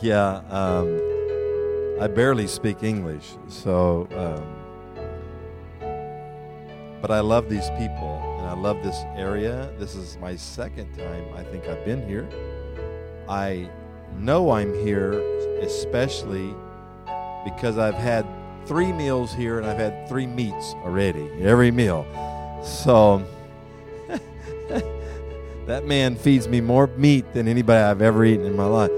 Yeah, um, I barely speak English, so. Um, but I love these people, and I love this area. This is my second time I think I've been here. I know I'm here, especially because I've had three meals here, and I've had three meats already every meal. So that man feeds me more meat than anybody I've ever eaten in my life.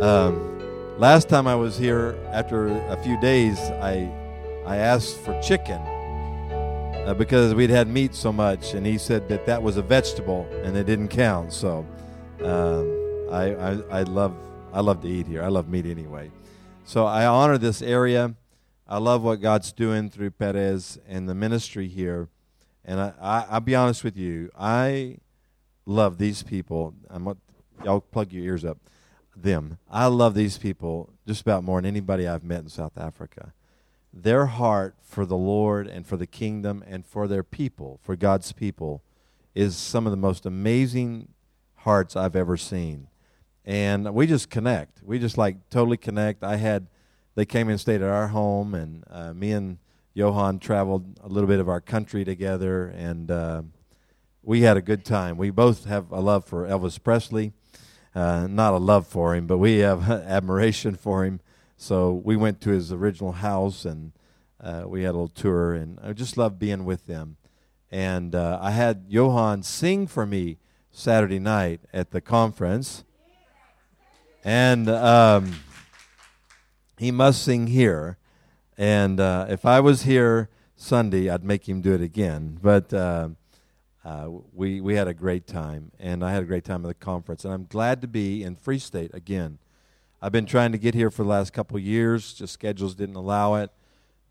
Um, last time I was here, after a few days, I I asked for chicken uh, because we'd had meat so much, and he said that that was a vegetable and it didn't count. So um, I, I I love I love to eat here. I love meat anyway. So I honor this area. I love what God's doing through Perez and the ministry here. And I, I, I'll be honest with you, I love these people. I'm, y'all plug your ears up them. I love these people just about more than anybody I've met in South Africa. Their heart for the Lord and for the kingdom and for their people, for God's people, is some of the most amazing hearts I've ever seen. And we just connect. We just like totally connect. I had, they came and stayed at our home, and uh, me and Johan traveled a little bit of our country together, and uh, we had a good time. We both have a love for Elvis Presley uh, not a love for him, but we have admiration for him. So we went to his original house and uh, we had a little tour, and I just loved being with them. And uh, I had Johan sing for me Saturday night at the conference, and um, he must sing here. And uh, if I was here Sunday, I'd make him do it again. But uh, we, we had a great time, and I had a great time at the conference. And I'm glad to be in Free State again. I've been trying to get here for the last couple years, just schedules didn't allow it,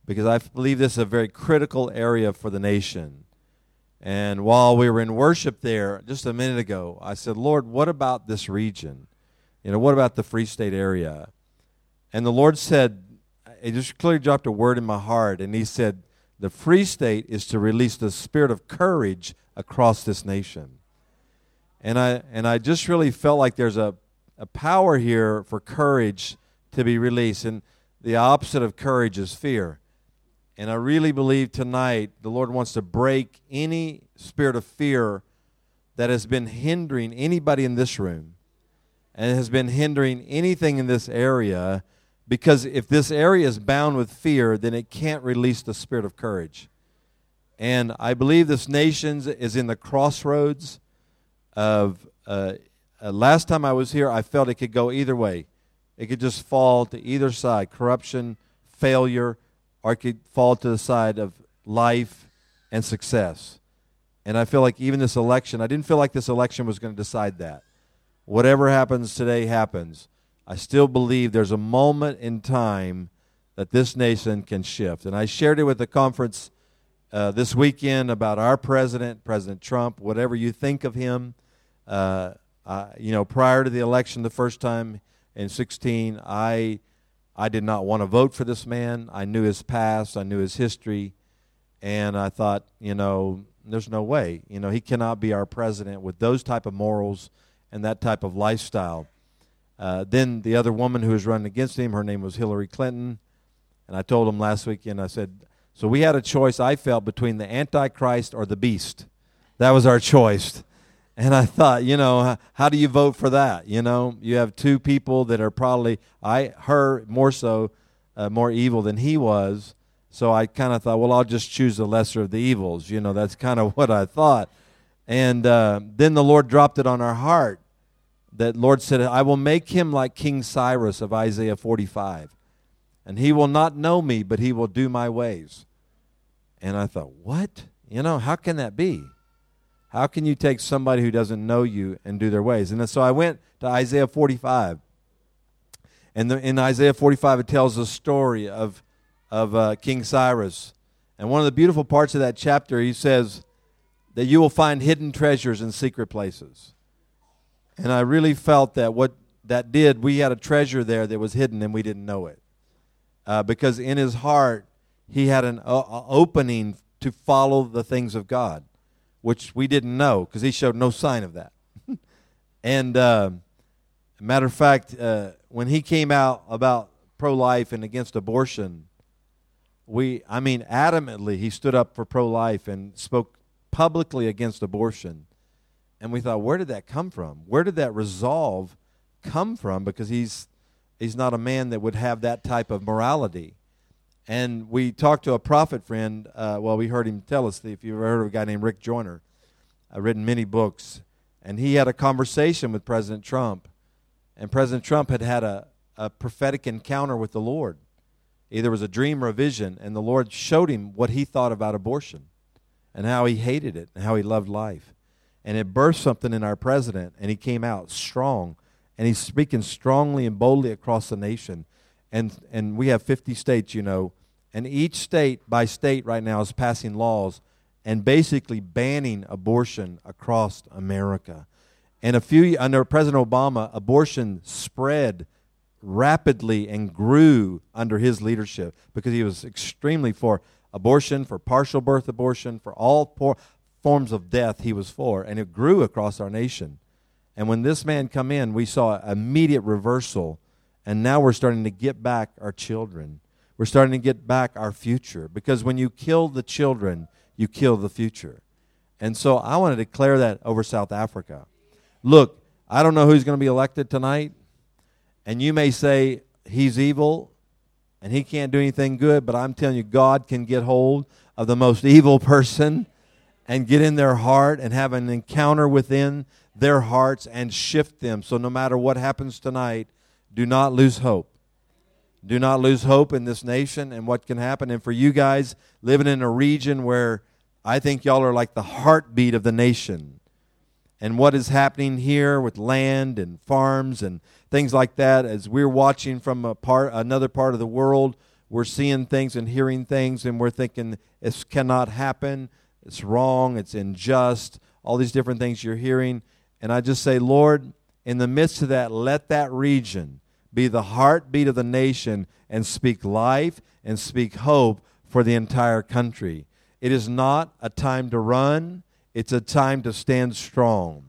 because I believe this is a very critical area for the nation. And while we were in worship there just a minute ago, I said, Lord, what about this region? You know, what about the Free State area? And the Lord said, He just clearly dropped a word in my heart, and He said, The Free State is to release the spirit of courage across this nation. And I, and I just really felt like there's a, a power here for courage to be released. And the opposite of courage is fear. And I really believe tonight the Lord wants to break any spirit of fear that has been hindering anybody in this room and has been hindering anything in this area because if this area is bound with fear, then it can't release the spirit of courage. And I believe this nation is in the crossroads of. Uh, uh, last time I was here, I felt it could go either way. It could just fall to either side corruption, failure, or it could fall to the side of life and success. And I feel like even this election, I didn't feel like this election was going to decide that. Whatever happens today happens. I still believe there's a moment in time that this nation can shift. And I shared it with the conference uh, this weekend about our president, President Trump, whatever you think of him. Uh, you know, prior to the election the first time in 16, I, I did not want to vote for this man. I knew his past, I knew his history, and I thought, you know, there's no way. You know, he cannot be our president with those type of morals and that type of lifestyle. Uh, then the other woman who was running against him, her name was Hillary Clinton. And I told him last weekend, I said, so we had a choice, I felt, between the Antichrist or the beast. That was our choice. And I thought, you know, how do you vote for that? You know, you have two people that are probably, I, her more so, uh, more evil than he was. So I kind of thought, well, I'll just choose the lesser of the evils. You know, that's kind of what I thought. And uh, then the Lord dropped it on our heart. That Lord said, I will make him like King Cyrus of Isaiah 45 and he will not know me, but he will do my ways. And I thought, what? You know, how can that be? How can you take somebody who doesn't know you and do their ways? And so I went to Isaiah 45. And the, in Isaiah 45, it tells the story of, of uh, King Cyrus. And one of the beautiful parts of that chapter, he says that you will find hidden treasures in secret places. And I really felt that what that did, we had a treasure there that was hidden and we didn't know it uh, because in his heart he had an opening to follow the things of God, which we didn't know because he showed no sign of that. and uh, Matter of fact, uh, when he came out about pro life and against abortion, we, I mean, adamantly, he stood up for pro life and spoke publicly against abortion. And we thought, where did that come from? Where did that resolve come from? Because he's, he's not a man that would have that type of morality. And we talked to a prophet friend. Uh, well, we heard him tell us, that if you've ever heard of a guy named Rick Joyner, uh, written many books. And he had a conversation with President Trump. And President Trump had had a, a prophetic encounter with the Lord. Either was a dream or a vision, and the Lord showed him what he thought about abortion and how he hated it and how he loved life. And it birthed something in our president, and he came out strong. And he's speaking strongly and boldly across the nation. And, and we have 50 states, you know, and each state by state right now is passing laws and basically banning abortion across America. And a few under President Obama, abortion spread rapidly and grew under his leadership because he was extremely for abortion, for partial birth abortion, for all forms of death he was for, and it grew across our nation. And when this man come in, we saw immediate reversal, and now we're starting to get back our children. We're starting to get back our future because when you kill the children, you kill the future. And so I want to declare that over South Africa. Look, I don't know who's going to be elected tonight, and you may say he's evil and he can't do anything good, but I'm telling you, God can get hold of the most evil person and get in their heart and have an encounter within their hearts and shift them. So no matter what happens tonight, do not lose hope. Do not lose hope in this nation and what can happen. And for you guys living in a region where I think y'all are like the heartbeat of the nation. And what is happening here with land and farms and things like that. As we're watching from a part, another part of the world, we're seeing things and hearing things, and we're thinking this cannot happen. It's wrong. It's unjust. All these different things you're hearing, and I just say, Lord, in the midst of that, let that region be the heartbeat of the nation and speak life and speak hope for the entire country. It is not a time to run, it's a time to stand strong.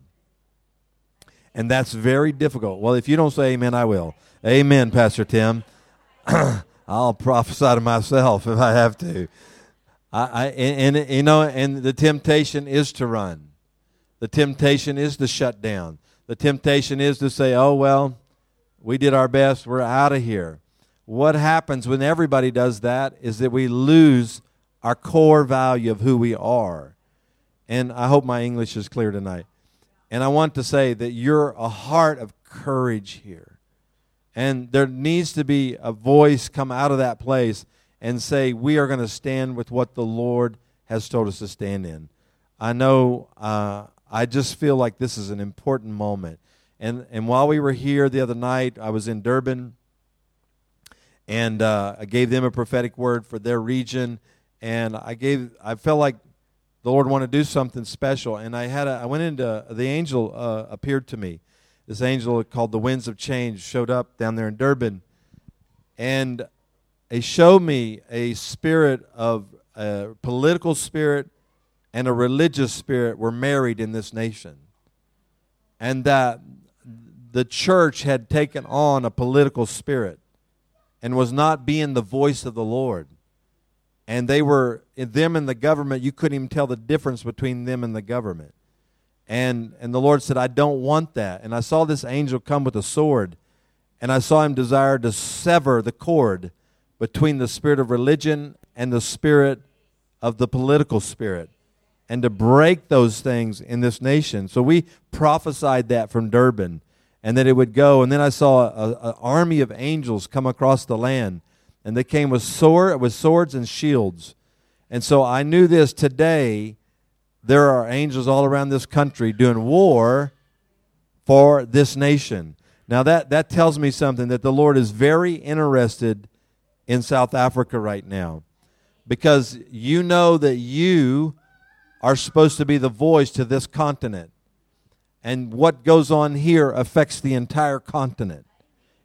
And that's very difficult. Well, if you don't say amen, I will. Amen, Pastor Tim. I'll prophesy to myself if I have to. I, I and, and, you know, and the temptation is to run. The temptation is to shut down. The temptation is to say, "Oh well, we did our best. We're out of here." What happens when everybody does that is that we lose our core value of who we are. And I hope my English is clear tonight. And I want to say that you're a heart of courage here. And there needs to be a voice come out of that place and say, We are going to stand with what the Lord has told us to stand in. I know, uh, I just feel like this is an important moment. And, and while we were here the other night, I was in Durban and uh, I gave them a prophetic word for their region. And I gave, I felt like the Lord wanted to do something special. And I had a, I went into the angel uh, appeared to me. This angel called the Winds of Change showed up down there in Durban, and he showed me a spirit of a political spirit and a religious spirit were married in this nation, and that the church had taken on a political spirit and was not being the voice of the Lord. And they were them and the government you couldn't even tell the difference between them and the government. And and the lord said i don't want that. And i saw this angel come with a sword and i saw him desire to sever the cord between the spirit of religion and the spirit of the political spirit and to break those things in this nation so we prophesied that from durban and that it would go and then i saw an army of angels come across the land and they came with sword with swords and shields. And so I knew this today there are angels all around this country doing war for this nation. Now that that tells me something that the Lord is very interested in South Africa right now. Because you know that you are supposed to be the voice to this continent. And what goes on here affects the entire continent.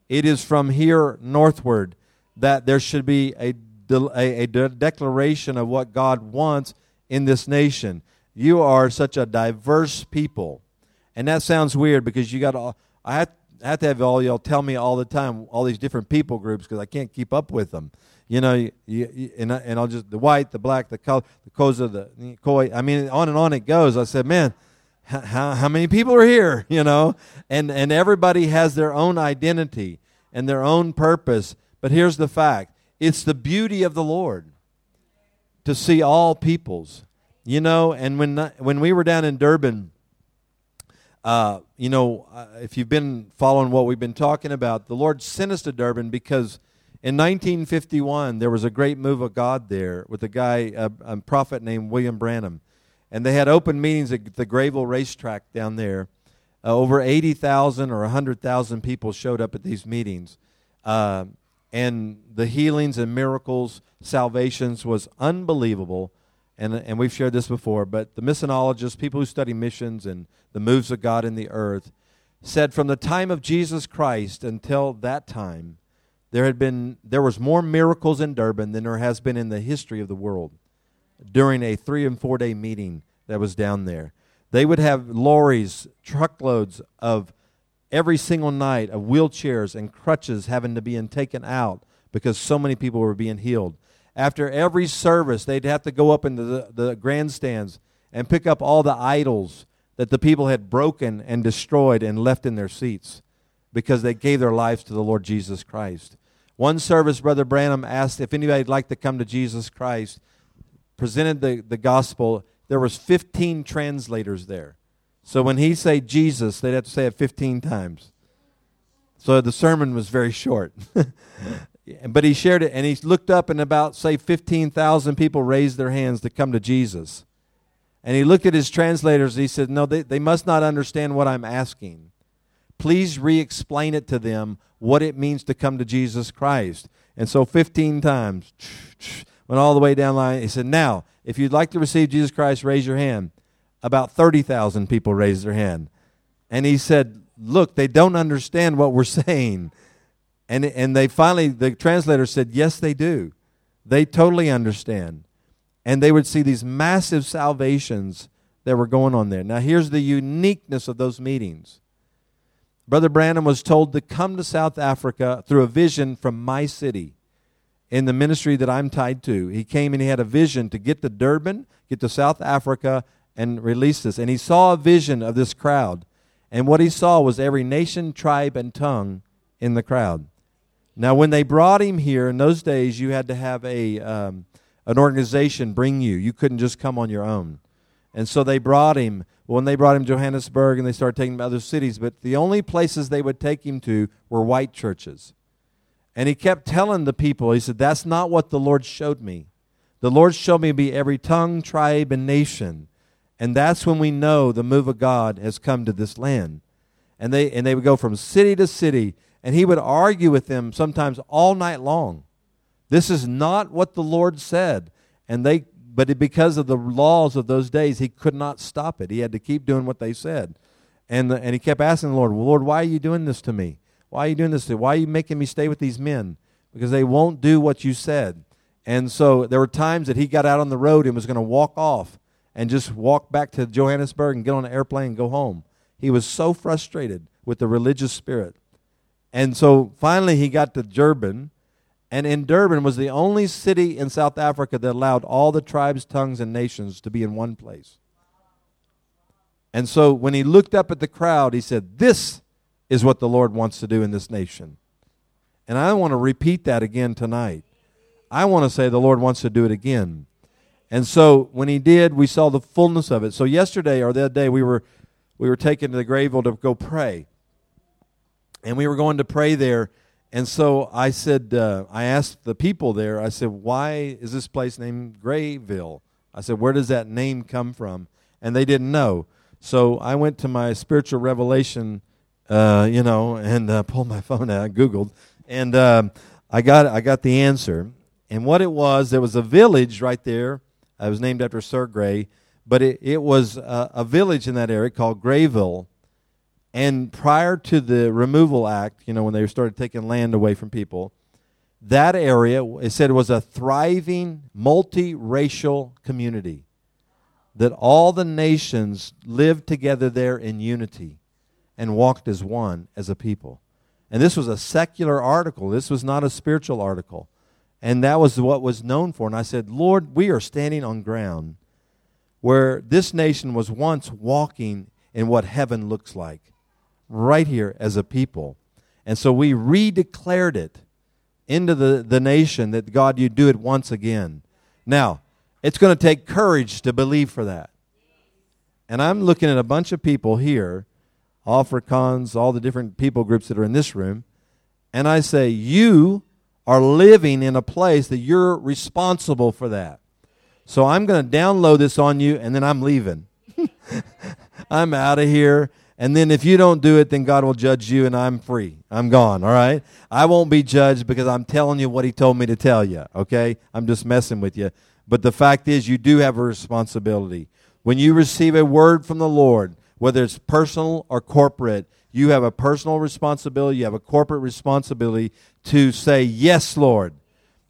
It is from here northward that there should be a, a, a declaration of what God wants in this nation. You are such a diverse people. And that sounds weird because you got all, I have, I have to have all y'all tell me all the time all these different people groups because I can't keep up with them. You know, you, you, and, I, and I'll just the white, the black, the color, the Xhosa, the Khoi. I mean, on and on it goes. I said, man, how, how many people are here? You know, and and everybody has their own identity and their own purpose. But here's the fact: it's the beauty of the Lord to see all peoples. You know, and when when we were down in Durban uh, you know, uh, if you've been following what we've been talking about, the Lord sent us to Durban because in 1951 there was a great move of God there with a guy, a, a prophet named William Branham. And they had open meetings at the Greyville racetrack down there. Uh, over 80,000 or 100,000 people showed up at these meetings. Uh, and the healings and miracles, salvations was unbelievable and, and we've shared this before, but the missionologists, people who study missions and the moves of God in the earth, said from the time of Jesus Christ until that time, there had been there was more miracles in Durban than there has been in the history of the world during a three and four day meeting that was down there. They would have lorries, truckloads of every single night of wheelchairs and crutches having to be taken out because so many people were being healed after every service, they'd have to go up into the, the grandstands and pick up all the idols that the people had broken and destroyed and left in their seats because they gave their lives to the Lord Jesus Christ. One service, Brother Branham asked if anybody'd like to come to Jesus Christ, presented the, the gospel. There was 15 translators there. So when he said Jesus, they'd have to say it 15 times. So the sermon was very short. But he shared it, and he looked up, and about, say, 15,000 people raised their hands to come to Jesus. And he looked at his translators, and he said, No, they, they must not understand what I'm asking. Please re explain it to them what it means to come to Jesus Christ. And so 15 times, went all the way down the line. He said, Now, if you'd like to receive Jesus Christ, raise your hand. About 30,000 people raised their hand. And he said, Look, they don't understand what we're saying. And, and they finally, the translator said, yes, they do. They totally understand. And they would see these massive salvations that were going on there. Now, here's the uniqueness of those meetings. Brother Branham was told to come to South Africa through a vision from my city in the ministry that I'm tied to. He came and he had a vision to get to Durban, get to South Africa, and release this. And he saw a vision of this crowd. And what he saw was every nation, tribe, and tongue in the crowd. Now, when they brought him here, in those days, you had to have a, um, an organization bring you. You couldn't just come on your own. And so they brought him. When they brought him to Johannesburg and they started taking him to other cities, but the only places they would take him to were white churches. And he kept telling the people, he said, That's not what the Lord showed me. The Lord showed me to be every tongue, tribe, and nation. And that's when we know the move of God has come to this land. And they, and they would go from city to city and he would argue with them sometimes all night long. This is not what the Lord said. And they but because of the laws of those days, he could not stop it. He had to keep doing what they said. And, the, and he kept asking the Lord, well, Lord, why are you doing this to me? Why are you doing this to me? Why are you making me stay with these men? Because they won't do what you said. And so there were times that he got out on the road and was going to walk off and just walk back to Johannesburg and get on an airplane and go home. He was so frustrated with the religious spirit. And so finally he got to Durban, and in Durban was the only city in South Africa that allowed all the tribes, tongues, and nations to be in one place. And so when he looked up at the crowd, he said, This is what the Lord wants to do in this nation. And I want to repeat that again tonight. I want to say the Lord wants to do it again. And so when he did, we saw the fullness of it. So yesterday or the other day, we were we were taken to the Greyville to go pray and we were going to pray there. And so I said, uh, I asked the people there, I said, why is this place named Greyville? I said, where does that name come from? And they didn't know. So I went to my spiritual revelation, uh, you know, and uh, pulled my phone out, Googled, and um, I got I got the answer. And what it was, there was a village right there. I was named after Sir Grey, but it, it was a, village in that area called Greyville and prior to the Removal Act, you know, when they started taking land away from people, that area, it said, was a thriving, multiracial community. That all the nations lived together there in unity. and walked as one, as a people. And this was a secular article. This was not a spiritual article. And that was what was known for. And I said, Lord, we are standing on ground where this nation was once walking in what heaven looks like, right here as a people. And so we redeclared it into the, the nation that God, you do it once again. Now, it's going to take courage to believe for that. And I'm looking at a bunch of people here, Afrikaans, all the different people groups that are in this room, and I say, You are living in a place that you're responsible for that. So I'm going to download this on you, and then I'm leaving. I'm out of here. And then if you don't do it, then God will judge you, and I'm free. I'm gone, all right? I won't be judged because I'm telling you what He told me to tell you, okay? I'm just messing with you. But the fact is, you do have a responsibility. When you receive a word from the Lord, whether it's personal or corporate, you have a personal responsibility, you have a corporate responsibility to say, Yes, Lord.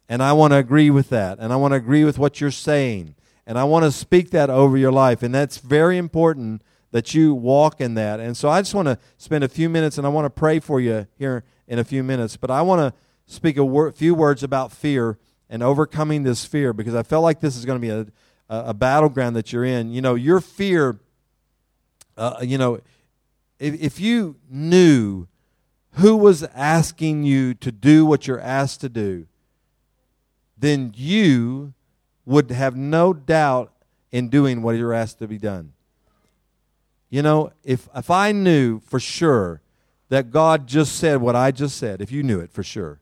And I want to agree with that. And I want to agree with what you're saying. And I want to speak that over your life. And that's very important that you walk in that. And so I just want to spend a few minutes and I want to pray for you here in a few minutes. But I want to speak a wor- few words about fear and overcoming this fear because I felt like this is going to be a, a, a battleground that you're in. You know, your fear, uh, you know, if, if you knew who was asking you to do what you're asked to do, then you would have no doubt in doing what you're asked to be done. You know, if, if I knew for sure that God just said what I just said, if you knew it for sure,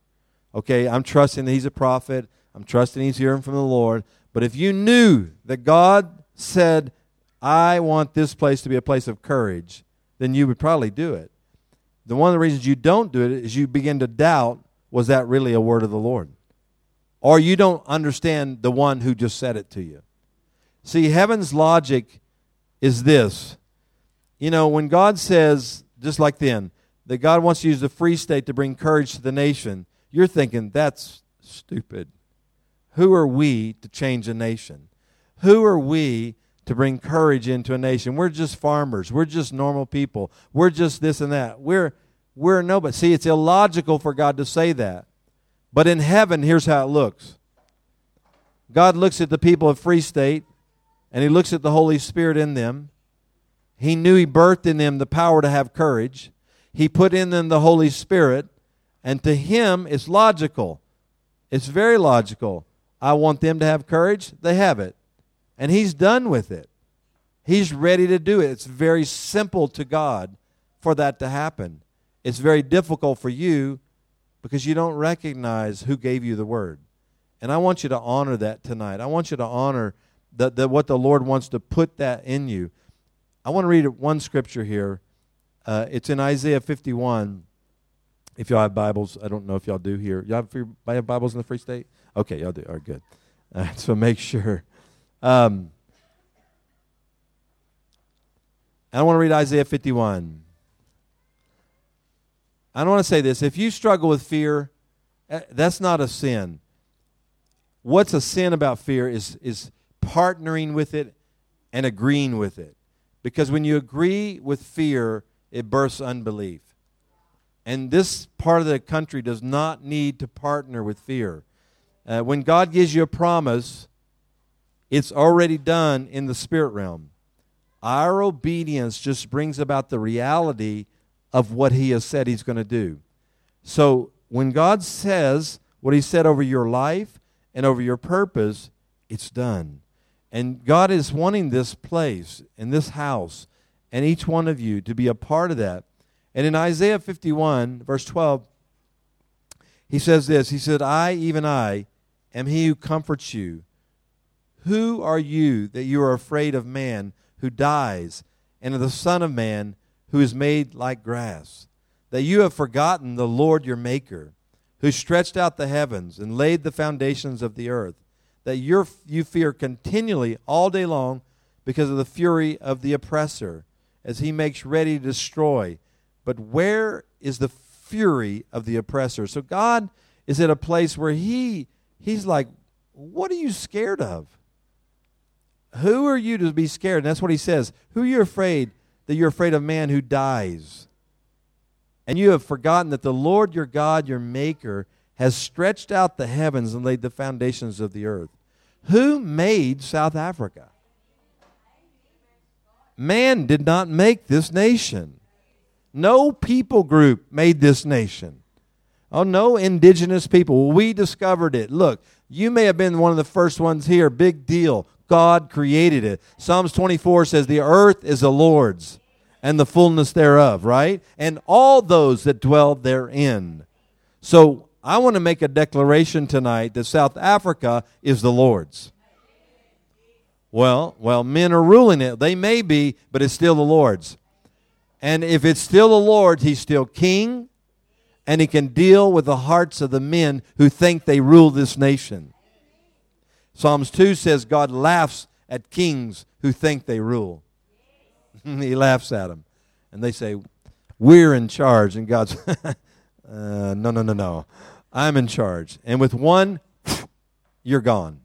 okay, I'm trusting that He's a prophet, I'm trusting He's hearing from the Lord, but if you knew that God said, I want this place to be a place of courage, then you would probably do it. The one of the reasons you don't do it is you begin to doubt was that really a word of the Lord? Or you don't understand the one who just said it to you. See, heaven's logic is this. You know, when God says, just like then, that God wants to use the free state to bring courage to the nation, you're thinking, that's stupid. Who are we to change a nation? Who are we to bring courage into a nation? We're just farmers. We're just normal people. We're just this and that. We're we're nobody. See, it's illogical for God to say that. But in heaven, here's how it looks God looks at the people of Free State, and He looks at the Holy Spirit in them. He knew He birthed in them the power to have courage. He put in them the Holy Spirit, and to Him, it's logical. It's very logical. I want them to have courage. They have it. And He's done with it. He's ready to do it. It's very simple to God for that to happen. It's very difficult for you because you don't recognize who gave you the word. And I want you to honor that tonight. I want you to honor the, the, what the Lord wants to put that in you. I want to read one scripture here. Uh, it's in Isaiah 51. If y'all have Bibles, I don't know if y'all do here. Y'all have, have Bibles in the Free State? Okay, y'all do. All right, good. So make sure. Um, I want to read Isaiah 51. I don't want to say this. If you struggle with fear, eh, that's not a sin. What's a sin about fear is, is partnering with it and agreeing with it. Because when you agree with fear, it births unbelief. And this part of the country does not need to partner with fear. Uh, when God gives you a promise, it's already done in the spirit realm. Our obedience just brings about the reality of what he has said he's going to do. So when God says what he said over your life and over your purpose, it's done. And God is wanting this place and this house and each one of you to be a part of that. And in Isaiah 51, verse 12, he says this He said, I, even I, am he who comforts you. Who are you that you are afraid of man who dies, and of the Son of Man who is made like grass, that you have forgotten the Lord your Maker, who stretched out the heavens and laid the foundations of the earth, that you fear continually all day long because of the fury of the oppressor, as he makes ready to destroy. But where is the fury of the oppressor? So God is at a place where he he's like, what are you scared of? Who are you to be scared? And that's what he says. Who are you afraid that you're afraid of man who dies. And you have forgotten that the Lord your God, your Maker, has stretched out the heavens and laid the foundations of the earth. Who made South Africa? Man did not make this nation. No people group made this nation. Oh, no indigenous people. We discovered it. Look, you may have been one of the first ones here. Big deal. God created it. Psalms 24 says, The earth is the Lord's and the fullness thereof, right? And all those that dwell therein. So I want to make a declaration tonight that South Africa is the Lord's. Well, well, men are ruling it. They may be, but it's still the Lord's. And if it's still the Lord's, he's still king, and he can deal with the hearts of the men who think they rule this nation. Psalms 2 says God laughs at kings who think they rule. he laughs at them. And they say, We're in charge. And God's, uh, No, no, no, no. I'm in charge. And with one, you're gone.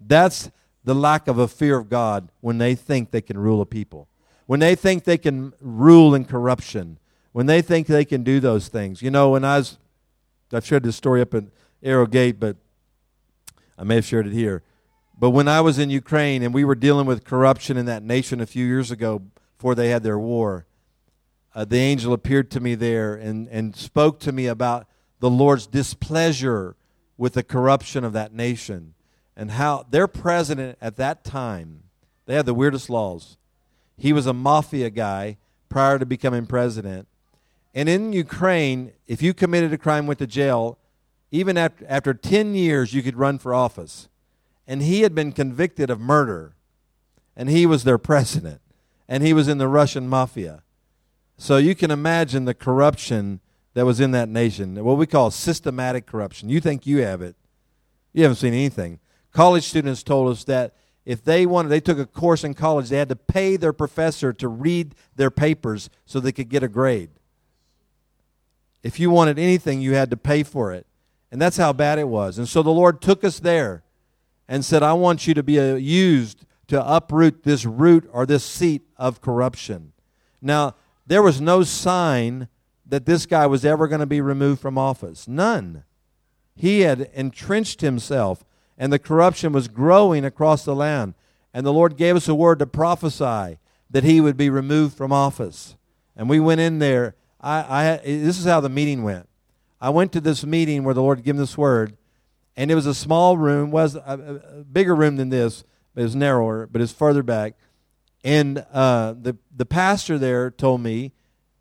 That's the lack of a fear of God when they think they can rule a people. When they think they can rule in corruption. When they think they can do those things. You know, when I was, I've shared this story up at Arrow Gate, but I may have shared it here. But when I was in Ukraine and we were dealing with corruption in that nation a few years ago before they had their war, uh, the angel appeared to me there and, and spoke to me about the Lord's displeasure with the corruption of that nation and how their president at that time, they had the weirdest laws. He was a mafia guy prior to becoming president. And in Ukraine, if you committed a crime, went to jail, even after, after 10 years, you could run for office. And he had been convicted of murder, and he was their president, and he was in the Russian mafia. So you can imagine the corruption that was in that nation, what we call systematic corruption. You think you have it, you haven't seen anything. College students told us that if they wanted, they took a course in college, they had to pay their professor to read their papers so they could get a grade. If you wanted anything, you had to pay for it. And that's how bad it was. And so the Lord took us there and said, I want you to be uh, used to uproot this root or this seat of corruption. Now, there was no sign that this guy was ever going to be removed from office. None. He had entrenched himself, and the corruption was growing across the land. And the Lord gave us a word to prophesy that he would be removed from office. And we went in there. I, I, this is how the meeting went. I went to this meeting where the Lord gave this word, and it was a small room, was a, a bigger room than this, but it was narrower, but it's further back. And uh, the the pastor there told me,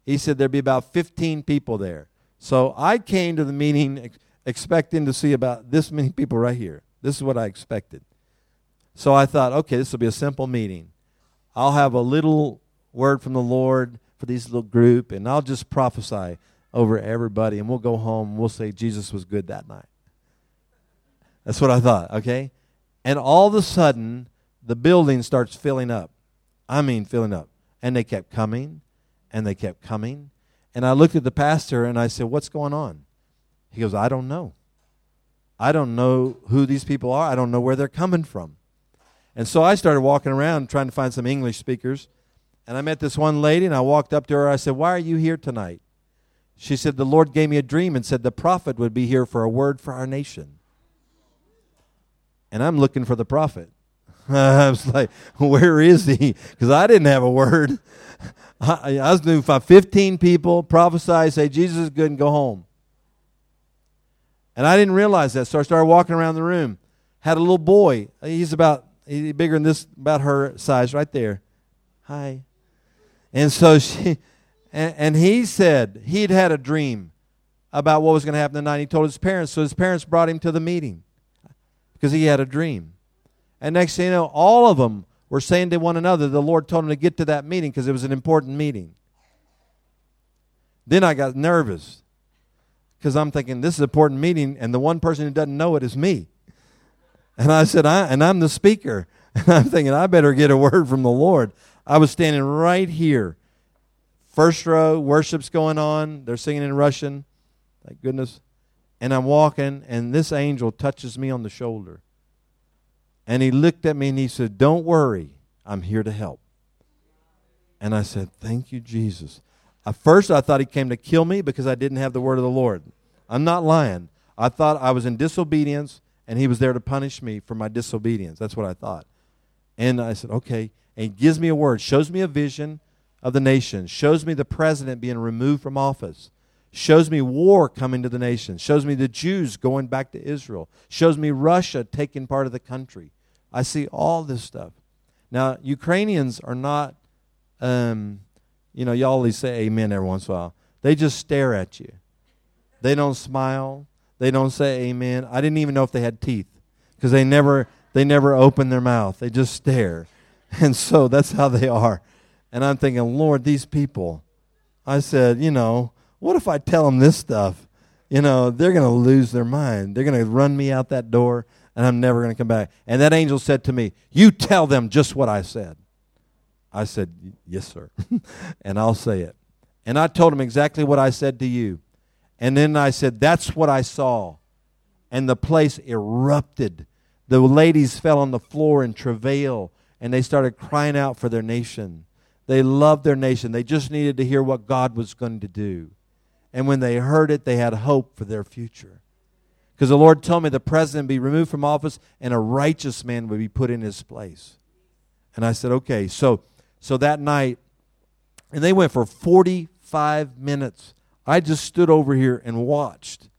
he said there'd be about 15 people there. So I came to the meeting ex- expecting to see about this many people right here. This is what I expected. So I thought, okay, this will be a simple meeting. I'll have a little word from the Lord for this little group, and I'll just prophesy over everybody, and we'll go home and we'll say Jesus was good that night. That's what I thought, okay? And all of a sudden, the building starts filling up. I mean, filling up. And they kept coming, and they kept coming. And I looked at the pastor and I said, What's going on? He goes, I don't know. I don't know who these people are. I don't know where they're coming from. And so I started walking around trying to find some English speakers. And I met this one lady, and I walked up to her. I said, Why are you here tonight? She said, The Lord gave me a dream and said the prophet would be here for a word for our nation. And I'm looking for the prophet. I was like, Where is he? Because I didn't have a word. I, I was doing 15 people, prophesy, say Jesus is good, and go home. And I didn't realize that. So I started walking around the room. Had a little boy. He's about he's bigger than this, about her size, right there. Hi. And so she and, and he said he'd had a dream about what was going to happen tonight. He told his parents, so his parents brought him to the meeting because he had a dream. And next thing you know, all of them were saying to one another, the Lord told them to get to that meeting because it was an important meeting. Then I got nervous because I'm thinking this is an important meeting, and the one person who doesn't know it is me. And I said, I, and I'm the speaker. And I'm thinking, I better get a word from the Lord. I was standing right here First row, worship's going on. They're singing in Russian. Thank goodness. And I'm walking, and this angel touches me on the shoulder. And he looked at me and he said, Don't worry, I'm here to help. And I said, Thank you, Jesus. At first, I thought he came to kill me because I didn't have the word of the Lord. I'm not lying. I thought I was in disobedience and he was there to punish me for my disobedience. That's what I thought. And I said, okay. And he gives me a word, shows me a vision of the nation, shows me the president being removed from office, shows me war coming to the nation, shows me the Jews going back to Israel, shows me Russia taking part of the country. I see all this stuff. Now, Ukrainians are not, um, you know, y'all always say amen every once in a while. They just stare at you. They don't smile. They don't say amen. I didn't even know if they had teeth because they never they never open their mouth. They just stare. And so that's how they are. And I'm thinking, Lord, these people. I said, you know, what if I tell them this stuff? You know, they're going to lose their mind. They're going to run me out that door and I'm never going to come back. And that angel said to me, You tell them just what I said. I said, Yes, sir. and I'll say it. And I told him exactly what I said to you. And then I said, That's what I saw. And the place erupted. The ladies fell on the floor in travail and they started crying out for their nation. They loved their nation. They just needed to hear what God was going to do. And when they heard it, they had hope for their future. Because the Lord told me the president be removed from office and a righteous man would be put in his place. And I said, okay. So, so that night, and they went for 45 minutes. I just stood over here and watched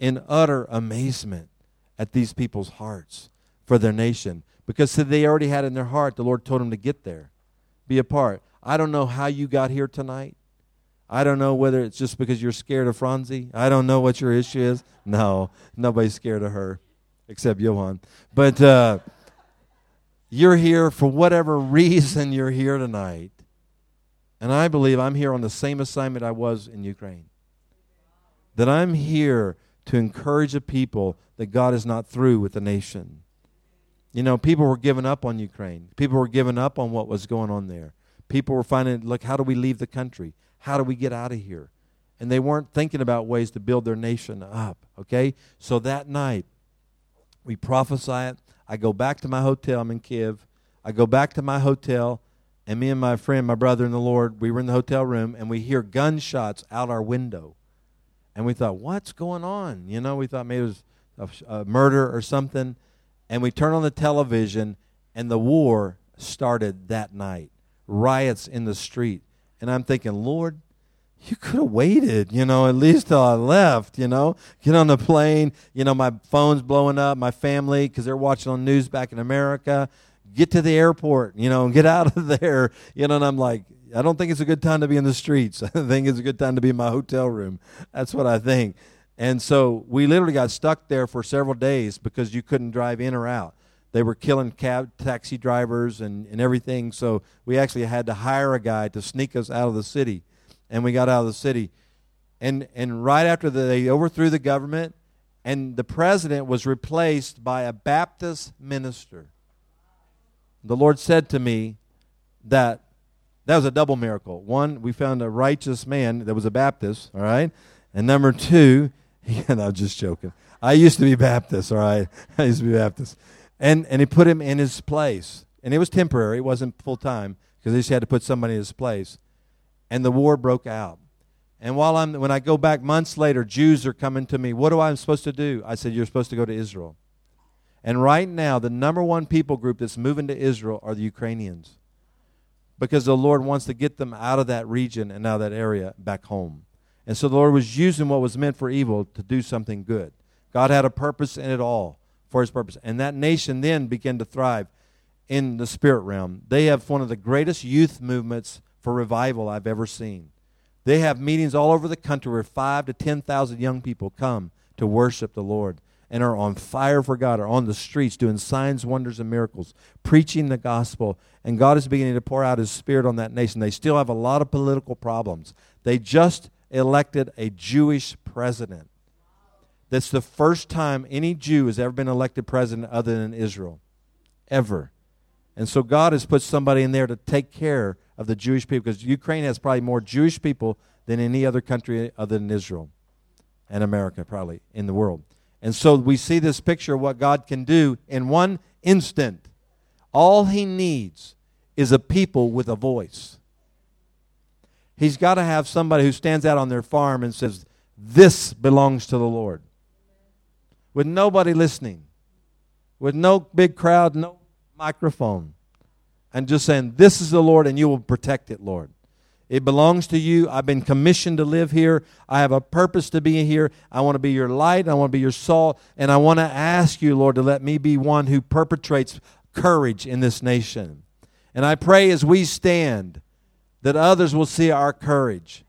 in utter amazement at these people's hearts for their nation. Because they already had in their heart, the Lord told them to get there, be a part. I don't know how you got here tonight. I don't know whether it's just because you're scared of Franzi. I don't know what your issue is. No, nobody's scared of her except Johan. But uh, you're here for whatever reason you're here tonight. And I believe I'm here on the same assignment I was in Ukraine. That I'm here to encourage the people that God is not through with the nation. You know, people were giving up on Ukraine. People were giving up on what was going on there. People were finding, look, how do we leave the country? How do we get out of here? And they weren't thinking about ways to build their nation up, okay? So that night, we prophesy it. I go back to my hotel. I'm in Kiev. I go back to my hotel, and me and my friend, my brother in the Lord, we were in the hotel room, and we hear gunshots out our window. And we thought, what's going on? You know, we thought maybe it was a, a murder or something. And we turn on the television, and the war started that night. Riots in the street. And I'm thinking, Lord, you could have waited, you know, at least till I left, you know, get on the plane, you know, my phone's blowing up, my family, because they're watching on news back in America, get to the airport, you know, get out of there, you know, and I'm like, I don't think it's a good time to be in the streets. I think it's a good time to be in my hotel room. That's what I think. And so we literally got stuck there for several days because you couldn't drive in or out they were killing cab taxi drivers and, and everything. So we actually had to hire a guy to sneak us out of the city. And we got out of the city. And, and right after the, they overthrew the government, and the president was replaced by a Baptist minister. The Lord said to me that that was a double miracle. One, we found a righteous man that was a Baptist, all right? And number two, and I'm just joking. I used to be Baptist, all right? I used to be Baptist. And, and he put him in his place. And it was temporary, it wasn't full time, because they just had to put somebody in his place. And the war broke out. And while I'm, when I go back months later, Jews are coming to me. What do I supposed to do? I said, You're supposed to go to Israel. And right now, the number one people group that's moving to Israel are the Ukrainians. Because the Lord wants to get them out of that region and out of that area back home. And so the Lord was using what was meant for evil to do something good. God had a purpose in it all for his purpose. And that nation then began to thrive in the spirit realm. They have one of the greatest youth movements for revival I've ever seen. They have meetings all over the country where five to 10,000 young people come to worship the Lord and are on fire for God, are on the streets doing signs, wonders, and miracles, preaching the gospel. And God is beginning to pour out His Spirit on that nation. They still have a lot of political problems. They just elected a Jewish president. That's the first time any Jew has ever been elected president other than Israel. Ever. And so God has put somebody in there to take care of the Jewish people because Ukraine has probably more Jewish people than any other country other than Israel and America, probably, in the world. And so we see this picture of what God can do in one instant. All he needs is a people with a voice. He's got to have somebody who stands out on their farm and says, This belongs to the Lord. With nobody listening, with no big crowd, no microphone, and just saying, This is the Lord, and you will protect it, Lord. It belongs to you. I've been commissioned to live here. I have a purpose to be here. I want to be your light. I want to be your salt. And I want to ask you, Lord, to let me be one who perpetrates courage in this nation. And I pray as we stand that others will see our courage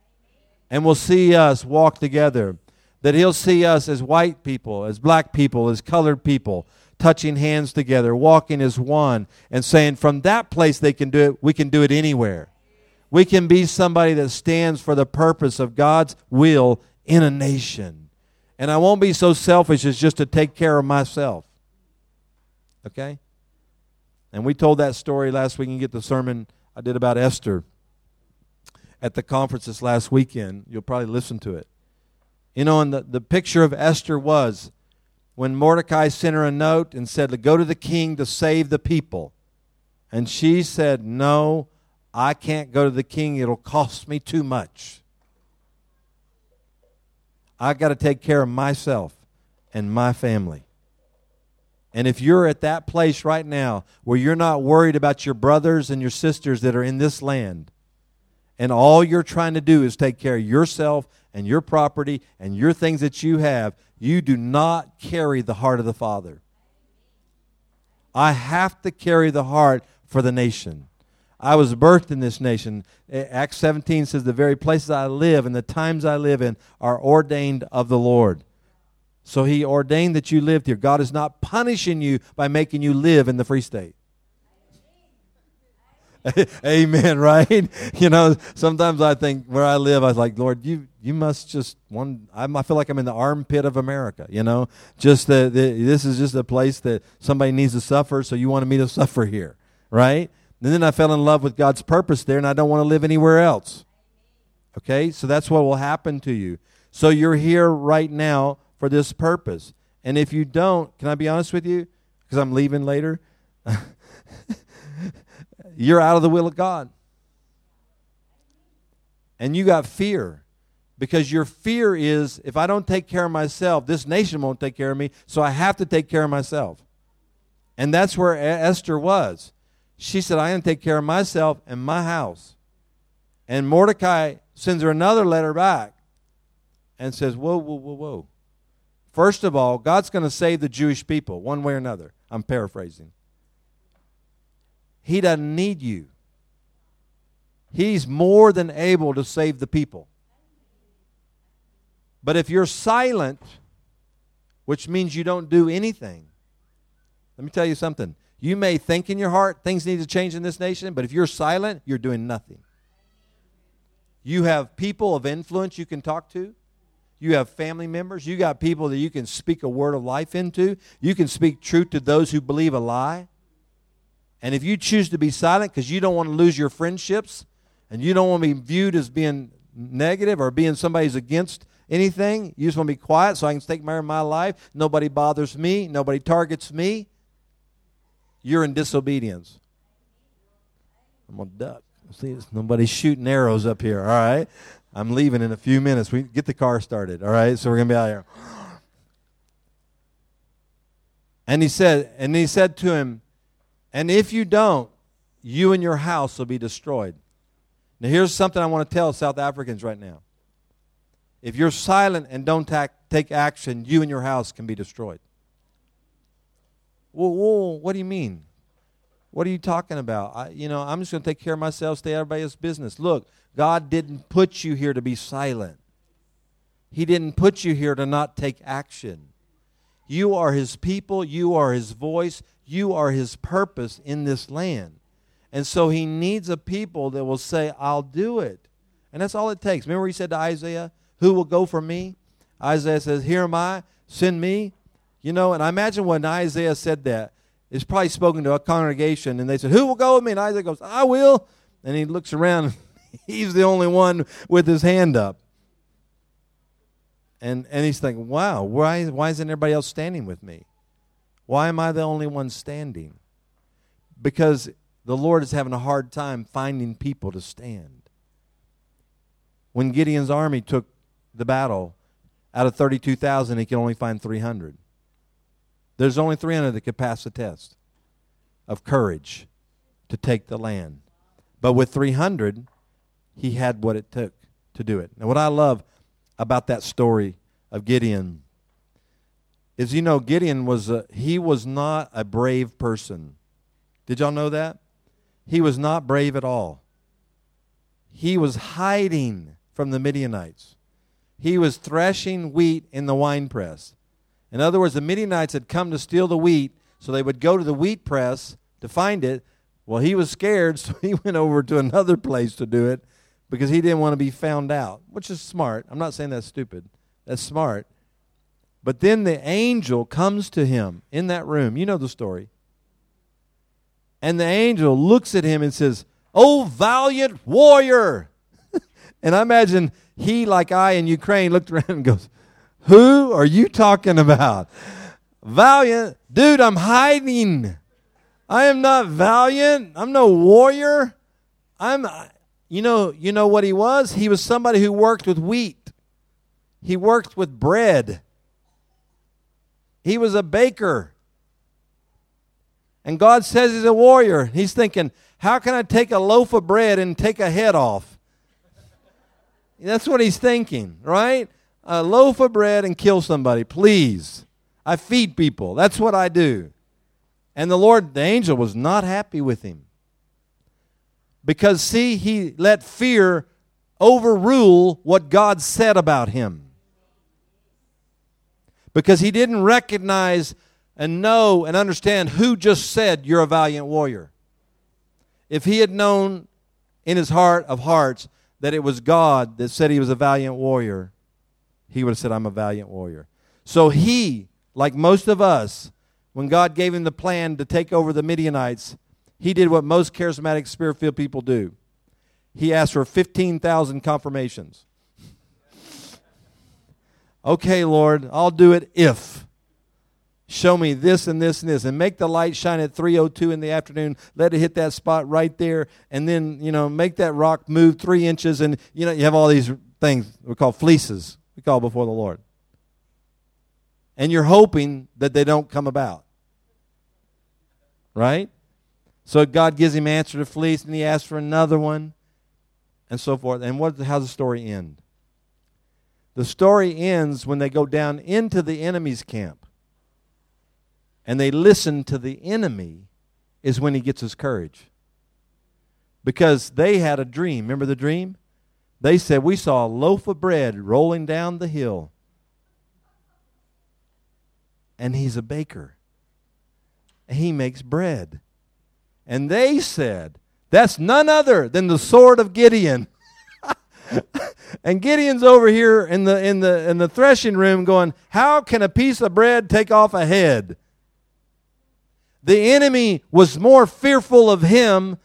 and will see us walk together. That He'll see us as white people, as black people, as colored people, touching hands together, walking as one, and saying, from that place they can do it, we can do it anywhere. We can be somebody that stands for the purpose of God's will in a nation. And I won't be so selfish as just to take care of myself. Okay? And we told that story last week. You get the sermon I did about Esther at the conference this last weekend. You'll probably listen to it. You know, and the, the picture of Esther was when Mordecai sent her a note and said to go to the king to save the people. And she said, No, I can't go to the king. It'll cost me too much. I got to take care of myself and my family. And if you're at that place right now where you're not worried about your brothers and your sisters that are in this land, and all you're trying to do is take care of yourself and your property and your things that you have, you do not carry the heart of the Father. I have to carry the heart for the nation. I was birthed in this nation. Acts 17 says, The very places I live and the times I live in are ordained of the Lord. So he ordained that you lived here. God is not punishing you by making you live in the free state. Amen, right? You know, sometimes I think where I live, I was like, Lord, you you must just one. I feel like I'm in the armpit of America. You know, just the, the this is just a place that somebody needs to suffer, so you wanted me to suffer here, right? And then I fell in love with God's purpose there, and I don't want to live anywhere else. Okay, so that's what will happen to you. So you're here right now for this purpose, and if you don't, can I be honest with you? Because I'm leaving later. you're out of the will of God. And you got fear because your fear is if I don't take care of myself, this nation won't take care of me, so I have to take care of myself. And that's where Esther was. She said, I am going to take care of myself and my house. And Mordecai sends her another letter back and says, Whoa, whoa, whoa, whoa. First of all, God's going to save the Jewish people one way or another. I'm paraphrasing. He doesn't need you. He's more than able to save the people. But if you're silent, which means you don't do anything, let me tell you something. You may think in your heart things need to change in this nation, but if you're silent, you're doing nothing. You have people of influence you can talk to. You have family members. You got people that you can speak a word of life into. You can speak truth to those who believe a lie. And if you choose to be silent because you don't want to lose your friendships and you don't want to be viewed as being negative or being somebody who's against anything, you just want to be quiet so I can take care of my life. Nobody bothers me, nobody targets me. You're in disobedience. I'm going to duck. See, nobody's shooting arrows up here, all right? I'm leaving in a few minutes. We get the car started, all right? So we're going to be out here. And he said, and he said to him, and if you don't, you and your house will be destroyed. Now, here's something I want to tell South Africans right now. If you're silent and don't ta- take action, you and your house can be destroyed. Whoa, whoa, what do you mean? What are you talking about? I, you know, I'm just going to take care of myself, stay out of everybody's business. Look, God didn't put you here to be silent. He didn't put you here to not take action. You are His people, you are His voice, you are his purpose in this land. And so he needs a people that will say, I'll do it. And that's all it takes. Remember he said to Isaiah, Who will go for me? Isaiah says, Here am I, send me. You know, and I imagine when Isaiah said that, it's probably spoken to a congregation, and they said, Who will go with me? And Isaiah goes, I will. And he looks around, he's the only one with his hand up. And, and he's thinking, Wow, why, why isn't everybody else standing with me? Why am I the only one standing? Because the Lord is having a hard time finding people to stand. when Gideon's army took the battle, out of 32,000, he could only find 300. There's only 300 that could pass the test of courage to take the land. But with 300, he had what it took to do it. Now, what I love about that story of Gideon is you know Gideon was a, he was not a brave person. Did y'all know that? He was not brave at all. He was hiding from the Midianites. He was threshing wheat in the wine press. In other words, the Midianites had come to steal the wheat, so they would go to the wheat press to find it. Well, he was scared, so he went over to another place to do it because he didn't want to be found out, which is smart. I'm not saying that's stupid. That's smart. But then the angel comes to him in that room. You know the story. And the angel looks at him and says, Oh, valiant warrior. and I imagine he, like I in Ukraine, looked around and goes, Who are you talking about? Valiant? Dude, I'm hiding. I am not valiant. I'm no warrior. I'm you know, you know what he was? He was somebody who worked with wheat. He worked with bread. He was a baker. And God says he's a warrior. He's thinking, how can I take a loaf of bread and take a head off? That's what he's thinking, right? A loaf of bread and kill somebody, please. I feed people. That's what I do. And the Lord, the angel, was not happy with him. Because, see, he let fear overrule what God said about him because he didn't recognize and know and understand who just said, You're a valiant warrior. If he had known in his heart of hearts that it was God that said he was a valiant warrior, he would have said, I'm a valiant warrior. So he, like most of us, when God gave him the plan to take over the Midianites, he did what most charismatic spirit filled people do. He asked for 15,000 confirmations. Okay, Lord, I'll do it if. Show me this and this and this. And make the light shine at 302 in the afternoon. Let it hit that spot right there. And then, you know, make that rock move three inches. And, you know, you have all these things we call fleeces, we call before the Lord. And you're hoping that they don't come about. Right? So God gives him answer to fleece, and he asks for another one, and so forth. And what, how's the story end? The story ends when they go down into the enemy's camp and they listen to the enemy, is when he gets his courage. Because they had a dream. Remember the dream? They said, We saw a loaf of bread rolling down the hill. And he's a baker. He makes bread. And they said, That's none other than the sword of Gideon. and Gideon's over here in the in the in the threshing room going, "How can a piece of bread take off a head?" The enemy was more fearful of him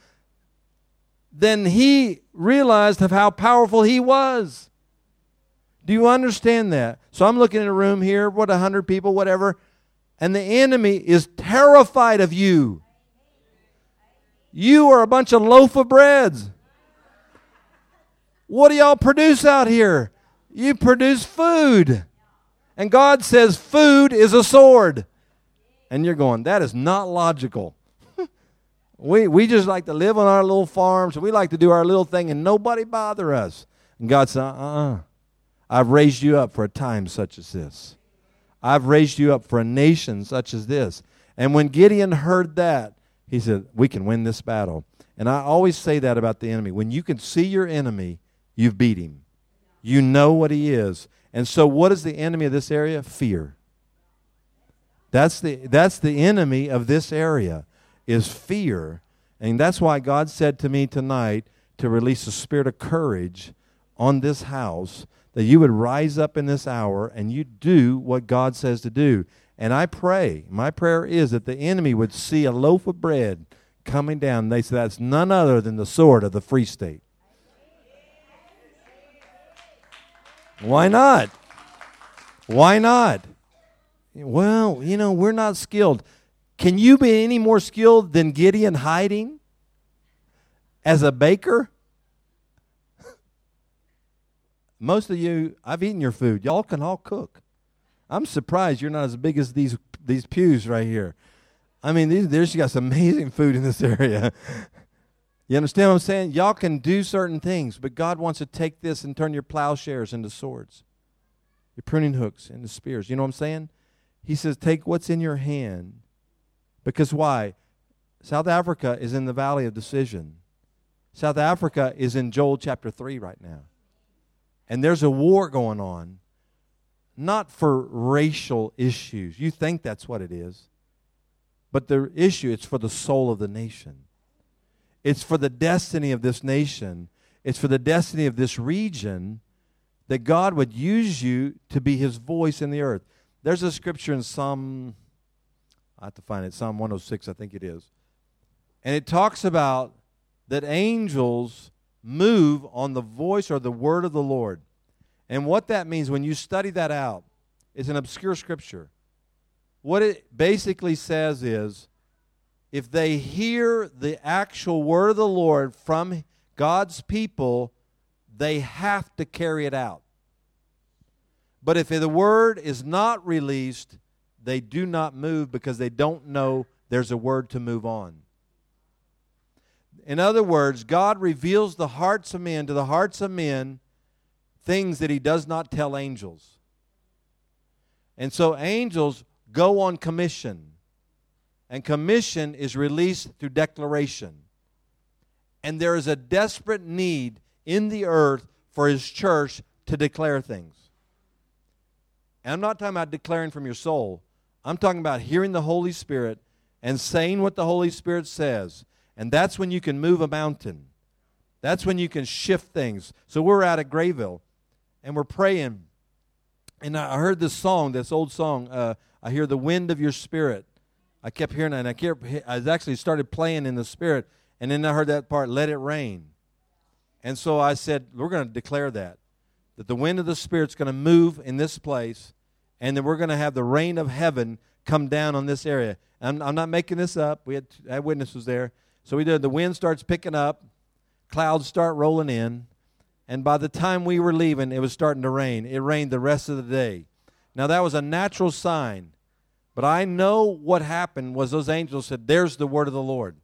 than he realized of how powerful he was. Do you understand that? So I'm looking at a room here, what a hundred people, whatever, and the enemy is terrified of you. You are a bunch of loaf of breads. What do y'all produce out here? You produce food. And God says food is a sword. And you're going, that is not logical. we, we just like to live on our little farms. We like to do our little thing and nobody bother us. And God said, uh-uh. I've raised you up for a time such as this. I've raised you up for a nation such as this. And when Gideon heard that, he said, we can win this battle. And I always say that about the enemy. When you can see your enemy you've beat him. You know what he is. And so what is the enemy of this area? Fear. That's the that's the enemy of this area is fear. And that's why God said to me tonight to release a spirit of courage on this house that you would rise up in this hour and you do what God says to do. And I pray, my prayer is that the enemy would see a loaf of bread coming down. They say that's none other than the sword of the free state. Why not? Why not? Well, you know, we're not skilled. Can you be any more skilled than Gideon hiding as a baker? most of you, I've eaten your food. Y'all can all cook. I'm surprised you're not as big as these these pews right here. I mean, these, there's got some amazing food in this area. you understand what I'm saying? Y'all can do certain things, but God wants to take this and turn your plowshares into swords, your pruning hooks into spears. You know what I'm saying? He says, take what's in your hand. Because why? South Africa is in the valley of decision. South Africa is in Joel chapter 3 right now. And there's a war going on, not for racial issues. You think that's what it is. But the issue, it's for the soul of the nation. It's for the destiny of this nation. It's for the destiny of this region that God would use you to be his voice in the earth. There's a scripture in Psalm, I have to find it, Psalm 106, I think it is. And it talks about that angels move on the voice or the word of the Lord. And what that means, when you study that out, is an obscure scripture. What it basically says is if they hear the actual word of the Lord from God's people, they have to carry it out. But if the word is not released, they do not move because they don't know there's a word to move on. In other words, God reveals the hearts of men to the hearts of men things that he does not tell angels. And so angels go on commission. And commission is released through declaration. And there is a desperate need in the earth for his church to declare things. And I'm not talking about declaring from your soul. I'm talking about hearing the Holy Spirit and saying what the Holy Spirit says. And that's when you can move a mountain. That's when you can shift things. So we're out at Greyville and we're praying. And I heard this song, this old song, uh, I hear the wind of your spirit. I kept hearing that, and I kept, I actually started playing in the spirit, and then I heard that part, let it rain. And so I said, we're going to declare that, that the wind of the spirit's going to move in this place, and then we're going to have the rain of heaven come down on this area. I'm, I'm not making this up. We had, had witnesses there. So we did. The wind starts picking up, clouds start rolling in, and by the time we were leaving, it was starting to rain. It rained the rest of the day. Now, that was a natural sign. But I know what happened was those angels said, There's the word of the Lord.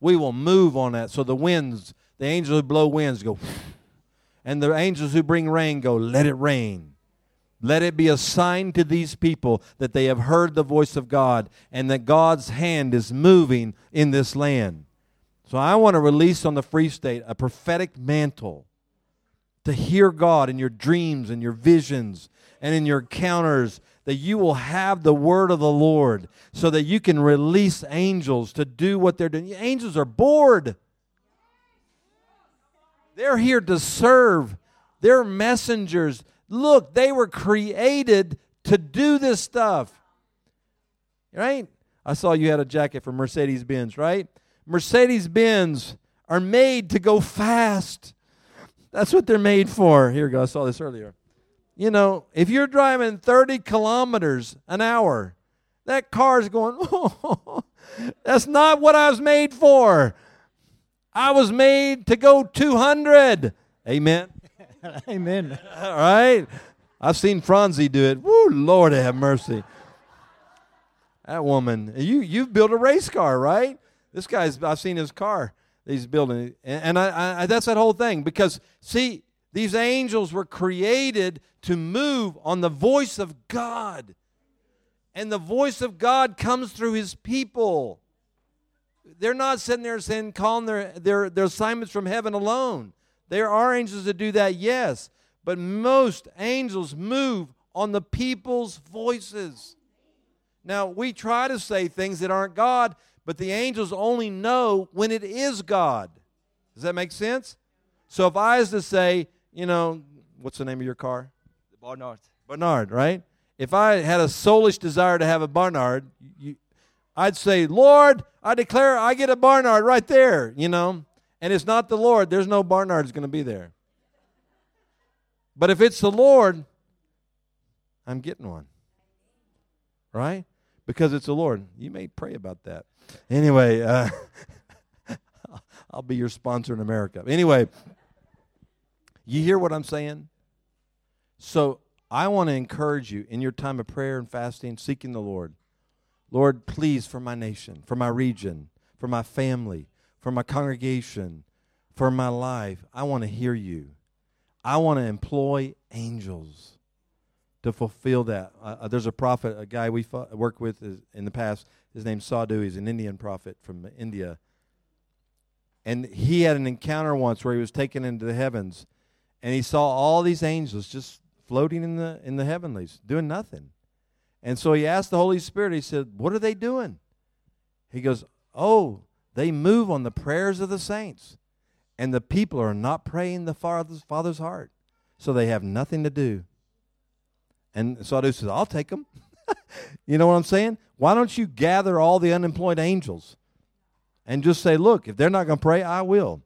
We will move on that. So the winds, the angels who blow winds go, and the angels who bring rain go, Let it rain. Let it be a sign to these people that they have heard the voice of God and that God's hand is moving in this land. So I want to release on the Free State a prophetic mantle to hear God in your dreams and your visions and in your encounters, that you will have the word of the Lord so that you can release angels to do what they're doing. Angels are bored. They're here to serve. They're messengers. Look, they were created to do this stuff. Right? I saw you had a jacket from Mercedes Benz, right? Mercedes Benz are made to go fast. That's what they're made for. Here we go. I saw this earlier. You know, if you're driving 30 kilometers an hour, that car's going, oh, that's not what I was made for. I was made to go 200. Amen. Amen. All right. I've seen Franzi do it. Woo, Lord have mercy. That woman, you you've built a race car, right? This guy's I've seen his car he's buildings. and, and I, I, that's that whole thing because see, these angels were created to move on the voice of God. And the voice of God comes through his people. They're not sitting there saying, calling their, their, their assignments from heaven alone. There are angels that do that, yes. But most angels move on the people's voices. Now, we try to say things that aren't God, but the angels only know when it is God. Does that make sense? So if I was to say, you know, what's the name of your car? The Barnard. Barnard, right? If I had a soulish desire to have a Barnard, you, I'd say, Lord, I declare I get a Barnard right there, you know. And it's not the Lord, there's no Barnard's going to be there. But if it's the Lord, I'm getting one. Right? Because it's the Lord. You may pray about that. Anyway, uh, I'll be your sponsor in America. Anyway, you hear what I'm saying? So I want to encourage you in your time of prayer and fasting, seeking the Lord. Lord, please, for my nation, for my region, for my family, for my congregation, for my life, I want to hear you. I want to employ angels to fulfill that. Uh, uh there's a prophet, a guy we worked with in the past. His name's Sadhu. He's an Indian prophet from India. And he had an encounter once where he was taken into the heavens, and he saw all these angels just floating in the in the heavenlies, doing nothing. And so he asked the Holy Spirit. He said, "What are they doing?" He goes, "Oh, they move on the prayers of the saints, and the people are not praying the Father's, Father's heart, so they have nothing to do." And Sadhu says, I'll take them. you know what I'm saying? Why don't you gather all the unemployed angels and just say, look, if they're not going to pray, I will.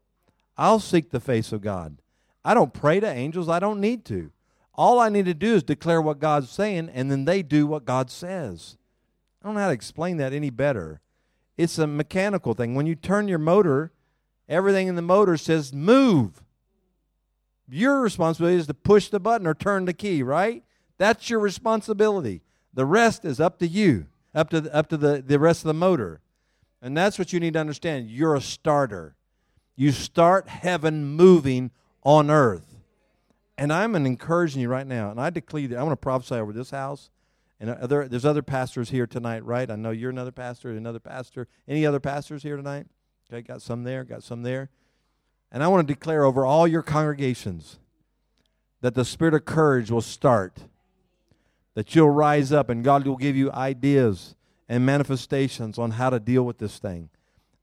I'll seek the face of God. I don't pray to angels, I don't need to. All I need to do is declare what God's saying, and then they do what God says. I don't know how to explain that any better. It's a mechanical thing. When you turn your motor, everything in the motor says move. Your responsibility is to push the button or turn the key, right? That's your responsibility. The rest is up to you, up to the, up to the, the rest of the motor. And that's what you need to understand. You're a starter. You start heaven moving on earth. And I'm encouraging you right now, and I declare that I want to prophesy over this house. And other, there's other pastors here tonight, right? I know you're another pastor, another pastor. Any other pastors here tonight? Okay, got some there, got some there. And I want to declare over all your congregations that the spirit of courage will start that you'll rise up and God will give you ideas and manifestations on how to deal with this thing.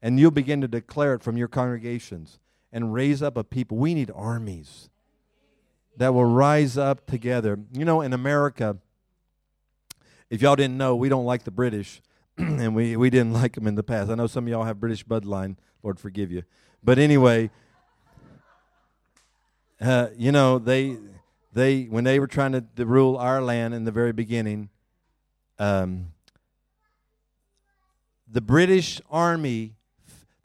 And you'll begin to declare it from your congregations and raise up a people. We need armies that will rise up together. You know, in America, if y'all didn't know, we don't like the British, and we, we didn't like them in the past. I know some of y'all have British bloodline. Lord forgive you. But anyway, uh, you know, they they when they were trying to, to rule our land in the very beginning, um, the British Army,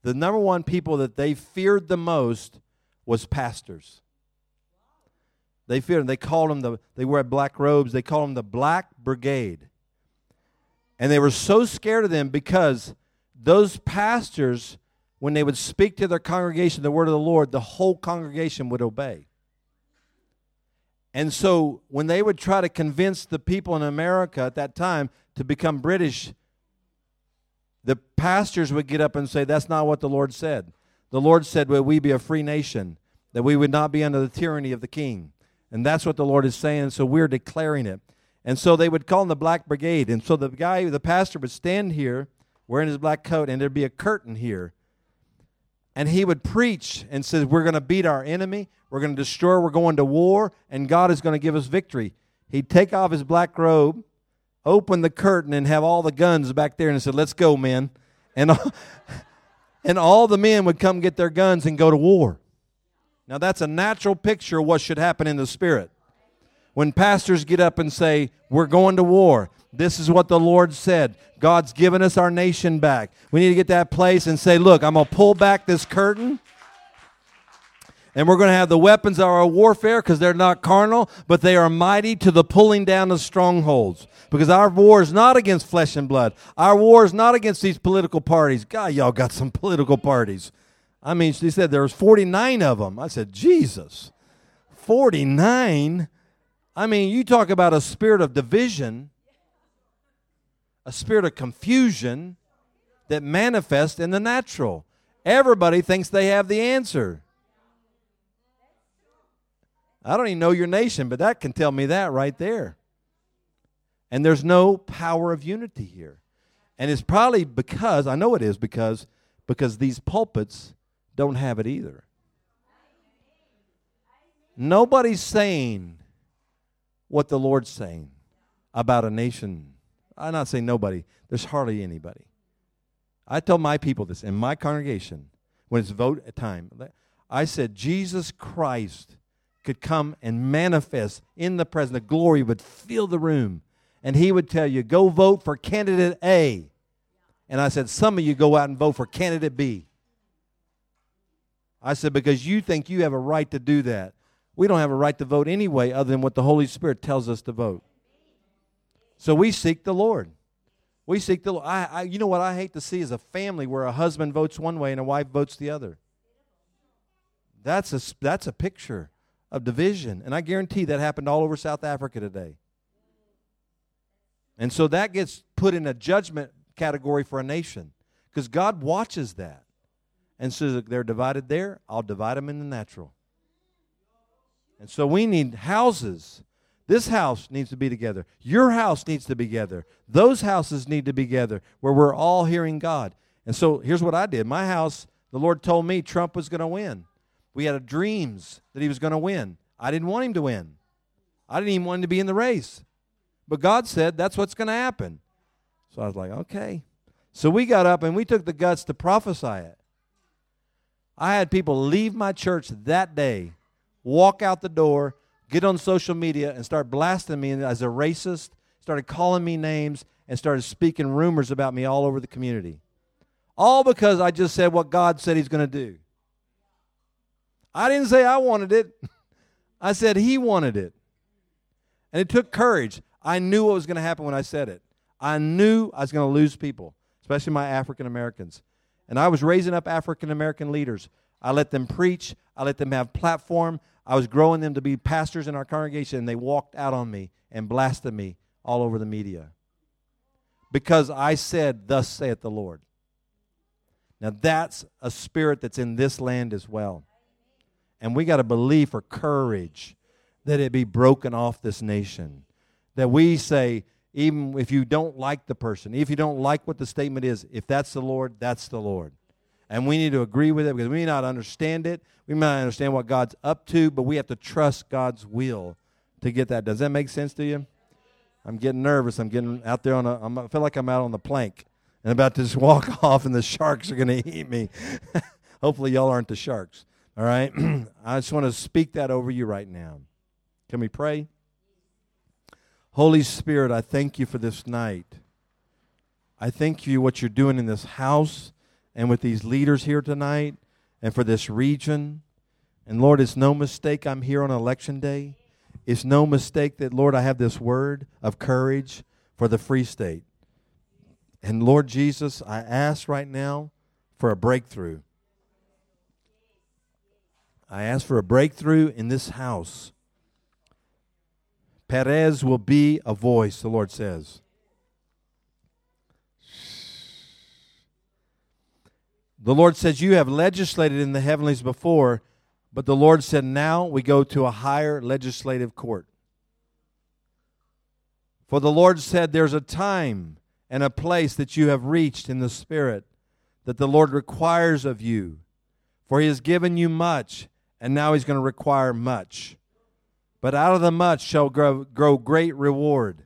the number one people that they feared the most was pastors. They feared them. They called them the. They wear black robes. They called them the Black Brigade. And they were so scared of them because those pastors, when they would speak to their congregation the word of the Lord, the whole congregation would obey. And so when they would try to convince the people in America at that time to become British, the pastors would get up and say, That's not what the Lord said. The Lord said, Will we be a free nation, that we would not be under the tyranny of the king. And that's what the Lord is saying. So we're declaring it. And so they would call them the Black Brigade. And so the guy, the pastor, would stand here wearing his black coat, and there'd be a curtain here and he would preach and says we're going to beat our enemy. We're going to destroy. We're going to war. And god is going to give us victory. He'd take off his black robe open the curtain and have all the guns back there and said let's go men. And and all the men would come get their guns and go to war. Now that's a natural picture of what should happen in the spirit. When pastors get up and say we're going to war this is what the Lord said. God's given us our nation back. We need to get that place and say, look, I'm going to pull back this curtain. And we're going to have the weapons of our warfare because they're not carnal, but they are mighty to the pulling down of strongholds. Because our war is not against flesh and blood. Our war is not against these political parties. God, y'all got some political parties. I mean, she said there was 49 of them. I said, Jesus, 49? I mean, you talk about a spirit of division a spirit of confusion that manifests in the natural. Everybody thinks they have the answer. I don't even know your nation, but that can tell me that right there. And there's no power of unity here. And it's probably because, I know it is because, because these pulpits don't have it either. Nobody's saying what the Lord's saying about a nation I'm not saying nobody, there's hardly anybody. I tell my people this in my congregation when it's vote time. I said, Jesus Christ could come and manifest in the presence. The glory would fill the room. And he would tell you, go vote for candidate A. And I said, some of you go out and vote for candidate B. I said, because you think you have a right to do that. we don't have a right to vote anyway, other than what the Holy Spirit tells us to vote. So we seek the Lord. We seek the Lord. I, I, you know what I hate to see is a family where a husband votes one way and a wife votes the other. That's a, that's a picture of division. And I guarantee that happened all over South Africa today. And so that gets put in a judgment category for a nation because God watches that. And so they're divided there, I'll divide them in the natural. And so we need houses. This house needs to be together. Your house needs to be together. Those houses need to be together where we're all hearing God. And so here's what I did. My house, the Lord told me Trump was going to win. We had dreams that he was going to win. I didn't want him to win. I didn't even want him to be in the race. But God said that's what's going to happen. So I was like, okay. So we got up and we took the guts to prophesy it. I had people leave my church that day, walk out the door, get on social media, and start blasting me as a racist, started calling me names, and started speaking rumors about me all over the community. All because I just said what God said He's going to do. I didn't say I wanted it. I said he wanted it. And it took courage. I knew what was going to happen when I said it. I knew I was going to lose people, especially my African Americans. And I was raising up African American leaders. I let them preach, I let them have platform. I was growing them to be pastors in our congregation, and they walked out on me and blasted me all over the media. Because I said, Thus saith the Lord. Now that's a spirit that's in this land as well. And we got to believe for courage that it be broken off this nation. That we say, even if you don't like the person, if you don't like what the statement is, if that's the Lord, that's the Lord. And we need to agree with it because we may not understand it. We may not understand what God's up to, but we have to trust God's will to get that. Does that make sense to you? I'm getting nervous. I'm getting out there on a, I'm, I feel like I'm out on the plank and about to just walk off and the sharks are going to eat me. Hopefully, y'all aren't the sharks. All right? I just want to speak that over you right now. Can we pray? Holy Spirit, I thank you for this night. I thank you what you're doing in this house and with these leaders here tonight and for this region. And Lord, it's no mistake I'm here on election day. It's no mistake that, Lord, I have this word of courage for the free state. And Lord Jesus, I ask right now for a breakthrough. I ask for a breakthrough in this house. Perez will be a voice, the Lord says. The Lord says, You have legislated in the heavenlies before, but the Lord said, Now we go to a higher legislative court. For the Lord said, There's a time and a place that you have reached in the Spirit that the Lord requires of you. For he has given you much, and now he's going to require much. But out of the much shall grow, grow great reward.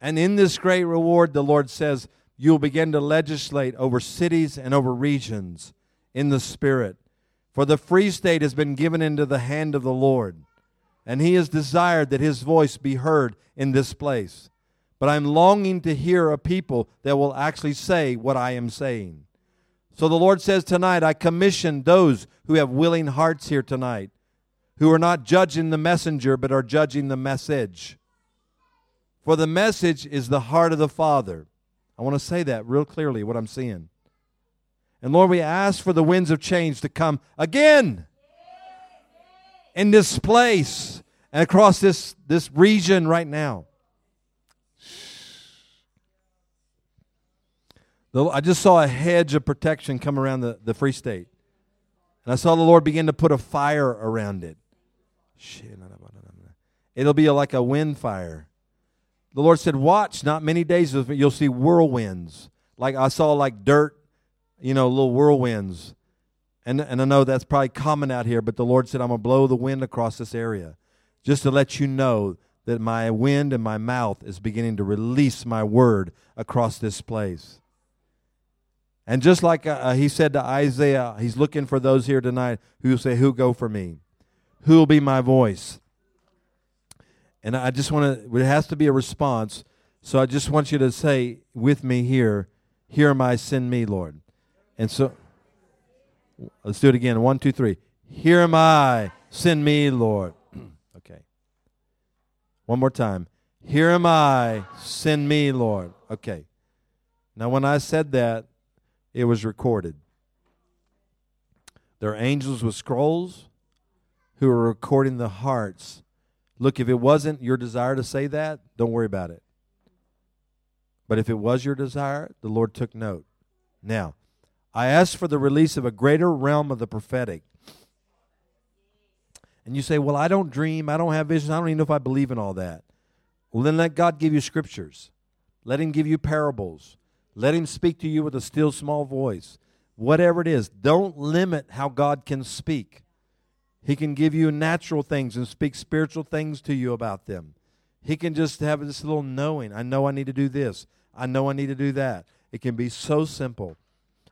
And in this great reward, the Lord says, you'll begin to legislate over cities and over regions in the Spirit. For the free state has been given into the hand of the Lord, and he has desired that his voice be heard in this place. But I'm longing to hear a people that will actually say what I am saying. So the Lord says tonight, I commission those who have willing hearts here tonight, who are not judging the messenger, but are judging the message. For the message is the heart of the Father. I want to say that real clearly, what I'm seeing. And Lord, we ask for the winds of change to come again in this place and across this, this region right now. I just saw a hedge of protection come around the, the Free State. And I saw the Lord begin to put a fire around it. It'll be like a wind fire. The Lord said, Watch, not many days you'll see whirlwinds. Like I saw like dirt, you know, little whirlwinds. And, and I know that's probably common out here, but the Lord said, I'm going to blow the wind across this area just to let you know that my wind and my mouth is beginning to release my word across this place. And just like uh, he said to Isaiah, he's looking for those here tonight who say, Who go for me? Who will be my voice? And I just want to, it has to be a response. So I just want you to say with me here, Here am I, send me, Lord. And so, let's do it again. One, two, three. Here am I, send me, Lord. Okay. One more time. Here am I, send me, Lord. Okay. Now, when I said that, it was recorded. There are angels with scrolls who are recording the hearts. Look, if it wasn't your desire to say that, don't worry about it. But if it was your desire, the Lord took note. Now, I ask for the release of a greater realm of the prophetic. And you say, Well, I don't dream, I don't have visions, I don't even know if I believe in all that. Well, then let God give you scriptures. Let Him give you parables. Let Him speak to you with a still small voice. Whatever it is, don't limit how God can speak. He can give you natural things and speak spiritual things to you about them. He can just have this little knowing. I know I need to do this. I know I need to do that. It can be so simple.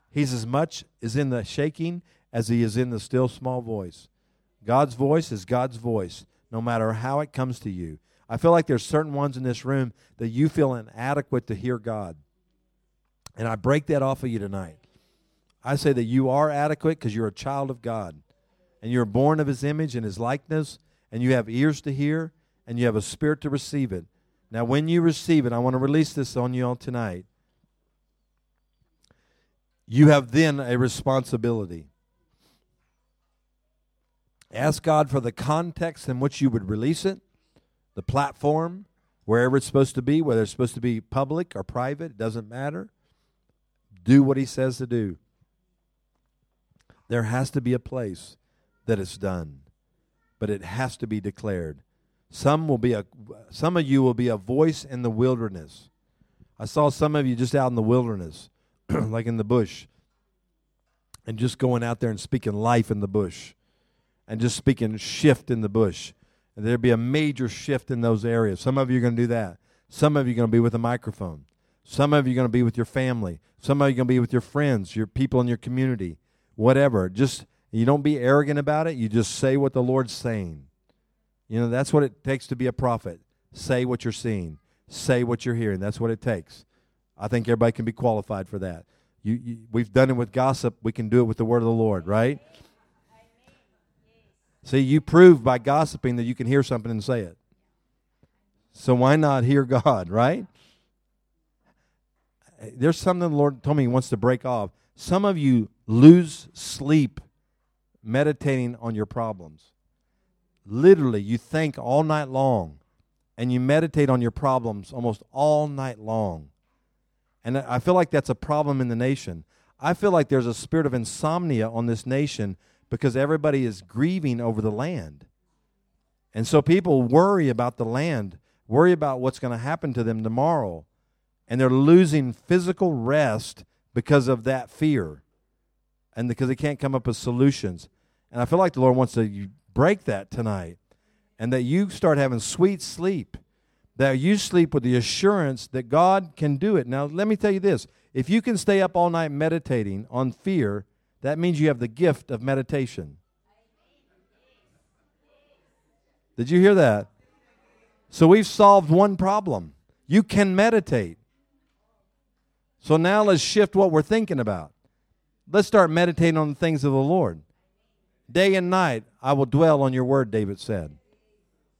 He's as much as in the shaking as he is in the still small voice. God's voice is God's voice, no matter how it comes to you. I feel like there's certain ones in this room that you feel inadequate to hear God. And I break that off of you tonight. I say that you are adequate because you're a child of God. And you're born of his image and his likeness, and you have ears to hear, and you have a spirit to receive it. Now, when you receive it, I want to release this on you all tonight. You have then a responsibility. Ask God for the context in which you would release it, the platform, wherever it's supposed to be, whether it's supposed to be public or private, it doesn't matter. Do what He says to do. There has to be a place that it's done, but it has to be declared. Some will be a some of you will be a voice in the wilderness. I saw some of you just out in the wilderness, like in the bush, and just going out there and speaking life in the bush and just speaking shift in the bush. And there'd be a major shift in those areas. Some of you are going to do that. Some of you are going to be with a microphone. Some of you are going to be with your family. Some of you are going to be with your friends, your people in your community, whatever. Just you don't be arrogant about it. You just say what the Lord's saying. You know, that's what it takes to be a prophet. Say what you're seeing. Say what you're hearing. That's what it takes. I think everybody can be qualified for that. You, you, we've done it with gossip. We can do it with the word of the Lord, right? See, you prove by gossiping that you can hear something and say it. So why not hear God, right? There's something the Lord told me He wants to break off. Some of you lose sleep meditating on your problems. Literally, you think all night long and you meditate on your problems almost all night long. And I feel like that's a problem in the nation. I feel like there's a spirit of insomnia on this nation because everybody is grieving over the land. And so people worry about the land, worry about what's going to happen to them tomorrow. And they're losing physical rest because of that fear and because they can't come up with solutions. And I feel like the Lord wants to break that tonight and that you start having sweet sleep, that you sleep with the assurance that God can do it. Now, let me tell you this if you can stay up all night meditating on fear, that means you have the gift of meditation. Did you hear that? So we've solved one problem. You can meditate. So now let's shift what we're thinking about. Let's start meditating on the things of the Lord. Day and night I will dwell on your word, David said.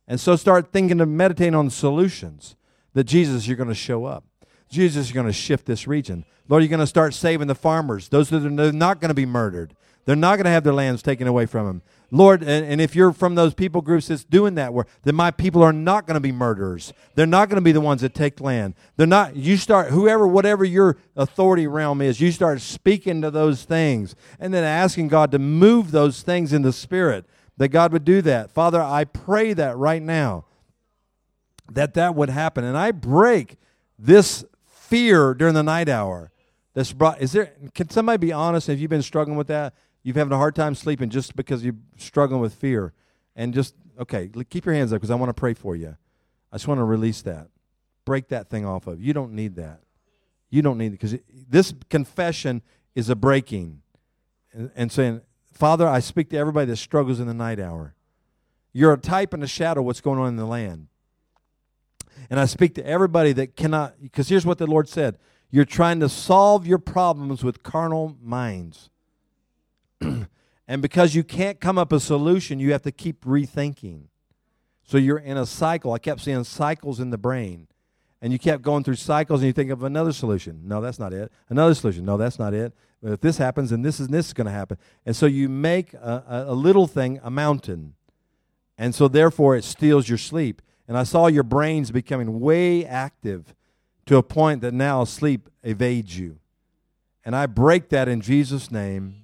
And so start thinking of meditating on solutions that Jesus, you're going to show up. Jesus, you're going to shift this region. Lord, you're going to start saving the farmers, those that are not going to be murdered. They're not going to have their lands taken away from them. Lord, and, and, if you're from those people groups that's doing that work, then my people are not going to be murderers. They're not going to be the ones that take land. They're not, you start, whoever, whatever your authority realm is, you start speaking to those things and then asking God to move those things in the spirit, that God would do that. Father, I pray that right now, that that would happen. And I break this fear during the night hour that's brought is there can somebody be honest if you've been struggling with that you've having a hard time sleeping just because you're struggling with fear. And just okay keep your hands up because i want to pray for you i just want to release that. Break that thing off of. You don't need that. You don't need it because this confession is a breaking. And, and saying father i speak to everybody that struggles in the night hour. You're a type and a shadow what's going on in the land. And I speak to everybody that cannot, because here's what the Lord said. You're trying to solve your problems with carnal minds. and because you can't come up with a solution, you have to keep rethinking. So you're in a cycle. I kept seeing cycles in the brain. And you kept going through cycles and you think of another solution. No, that's not it. Another solution. No, that's not it. But if this happens, then this is this is going to happen. And so you make a, a, a little thing a mountain. And so therefore it steals your sleep. And I saw your brains becoming way active to a point that now sleep evades you. And I break that in Jesus' name.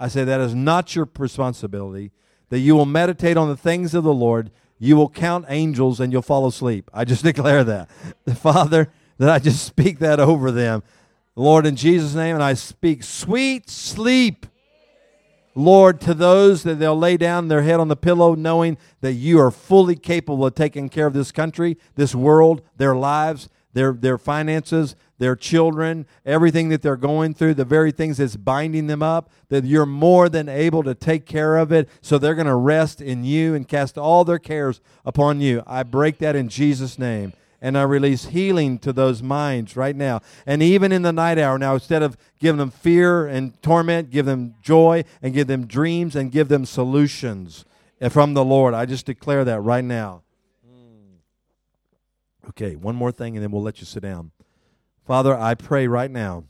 I say that is not your responsibility, that you will meditate on the things of the Lord you will count angels and you'll fall asleep. I just declare that. The Father, that I just speak that over them. Lord, in Jesus' name, and I speak sweet sleep. Lord, to those that they'll lay down their head on the pillow knowing that you are fully capable of taking care of this country, this world, their lives, their, their finances, their children, everything that they're going through, the very things that's binding them up, that you're more than able to take care of it. So they're going to rest in you and cast all their cares upon you. I break that in Jesus' name. And I release healing to those minds right now. And even in the night hour now, instead of giving them fear and torment, give them joy and give them dreams and give them solutions from the Lord. I just declare that right now. Okay, one more thing and then we'll let you sit down. Father, I pray right now.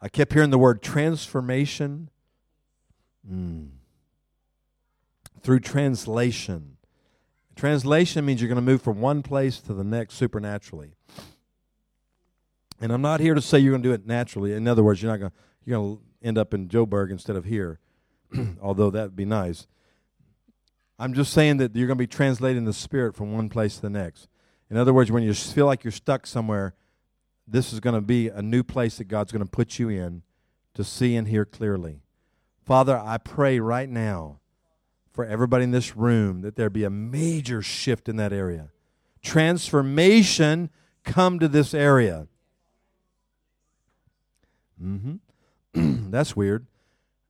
I kept hearing the word transformation mm. through translation. Translation means you're going to move from one place to the next supernaturally. And I'm not here to say you're going to do it naturally. In other words, you're not going to, you're going to end up in Joburg instead of here, although that would be nice. I'm just saying that you're going to be translating the Spirit from one place to the next. In other words, when you feel like you're stuck somewhere, this is going to be a new place that God's going to put you in to see and hear clearly. Father, I pray right now for everybody in this room that there be a major shift in that area. Transformation come to this area. Mm-hmm. That's weird.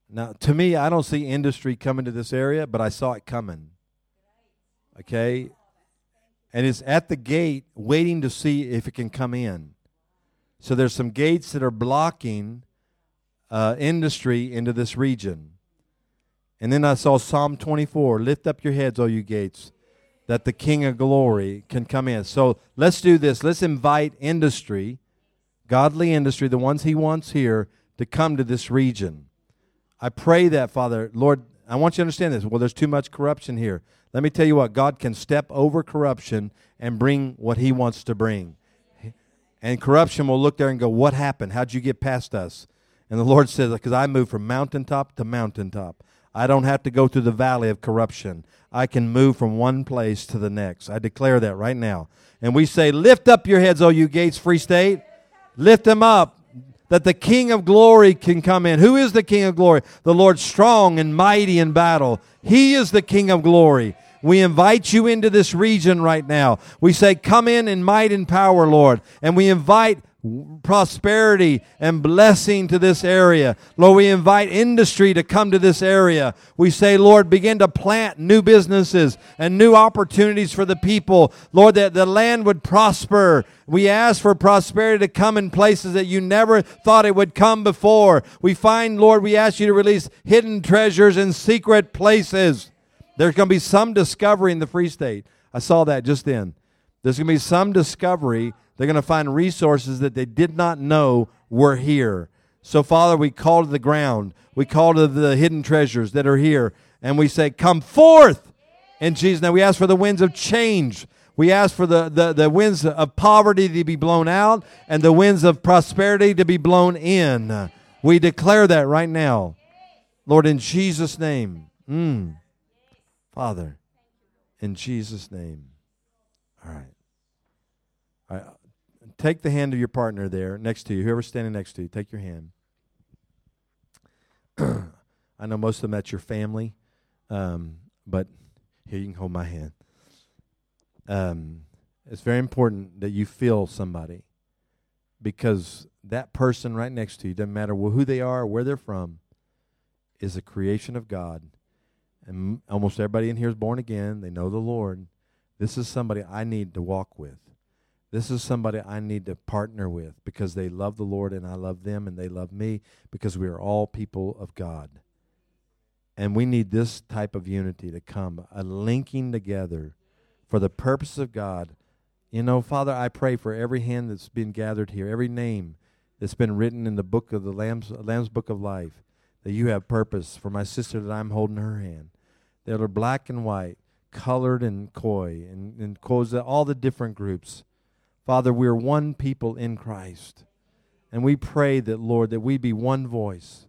Now, to me, I don't see industry coming to this area, but I saw it coming. Okay? And it's at the gate waiting to see if it can come in. So there's some gates that are blocking uh, industry into this region. And then I saw Psalm 24 Lift up your heads, O you gates, that the King of glory can come in. So let's do this. Let's invite industry, godly industry, the ones he wants here, to come to this region. I pray that, Father, Lord, I want you to understand this. Well, there's too much corruption here. Let me tell you what, God can step over corruption and bring what He wants to bring. And corruption will look there and go, What happened? How'd you get past us? And the Lord says, Because I move from mountaintop to mountaintop. I don't have to go through the valley of corruption. I can move from one place to the next. I declare that right now. And we say, Lift up your heads, O you gates, free state. Lift them up that the King of glory can come in. Who is the King of glory? The Lord strong and mighty in battle. He is the King of glory. We invite you into this region right now. We say, Come in in might and power, Lord. And we invite prosperity and blessing to this area. Lord, we invite industry to come to this area. We say, Lord, begin to plant new businesses and new opportunities for the people. Lord, that the land would prosper. We ask for prosperity to come in places that you never thought it would come before. We find, Lord, we ask you to release hidden treasures in secret places. There's going to be some discovery in the Free State. I saw that just then. There's going to be some discovery they're going to find resources that they did not know were here. So, Father, we call to the ground. We call to the hidden treasures that are here. And we say, Come forth in Jesus' name. We ask for the winds of change. We ask for the, the, the winds of poverty to be blown out and the winds of prosperity to be blown in. We declare that right now. Lord, in Jesus' name. Mm. Father, in Jesus' name. All right. Right take the hand of your partner there next to you, whoever's standing next to you, take your hand. I know most of them that's your family, um, but here you can hold my hand. Um, it's very important that you feel somebody because that person right next to you, doesn't matter who they are or where they're from, is a creation of God. And almost everybody in here is born again. They know the Lord. This is somebody I need to walk with. This is somebody I need to partner with because they love the Lord and I love them and they love me because we are all people of God. And we need this type of unity to come, a linking together for the purpose of God. You know, Father, I pray for every hand that's been gathered here, every name that's been written in the book of the Lamb's, Lamb's Book of Life, that you have purpose for my sister that I'm holding her hand. That are black and white, colored and Khoi, and, and all the different groups. Father, we're one people in Christ. And we pray that, Lord, that we be one voice.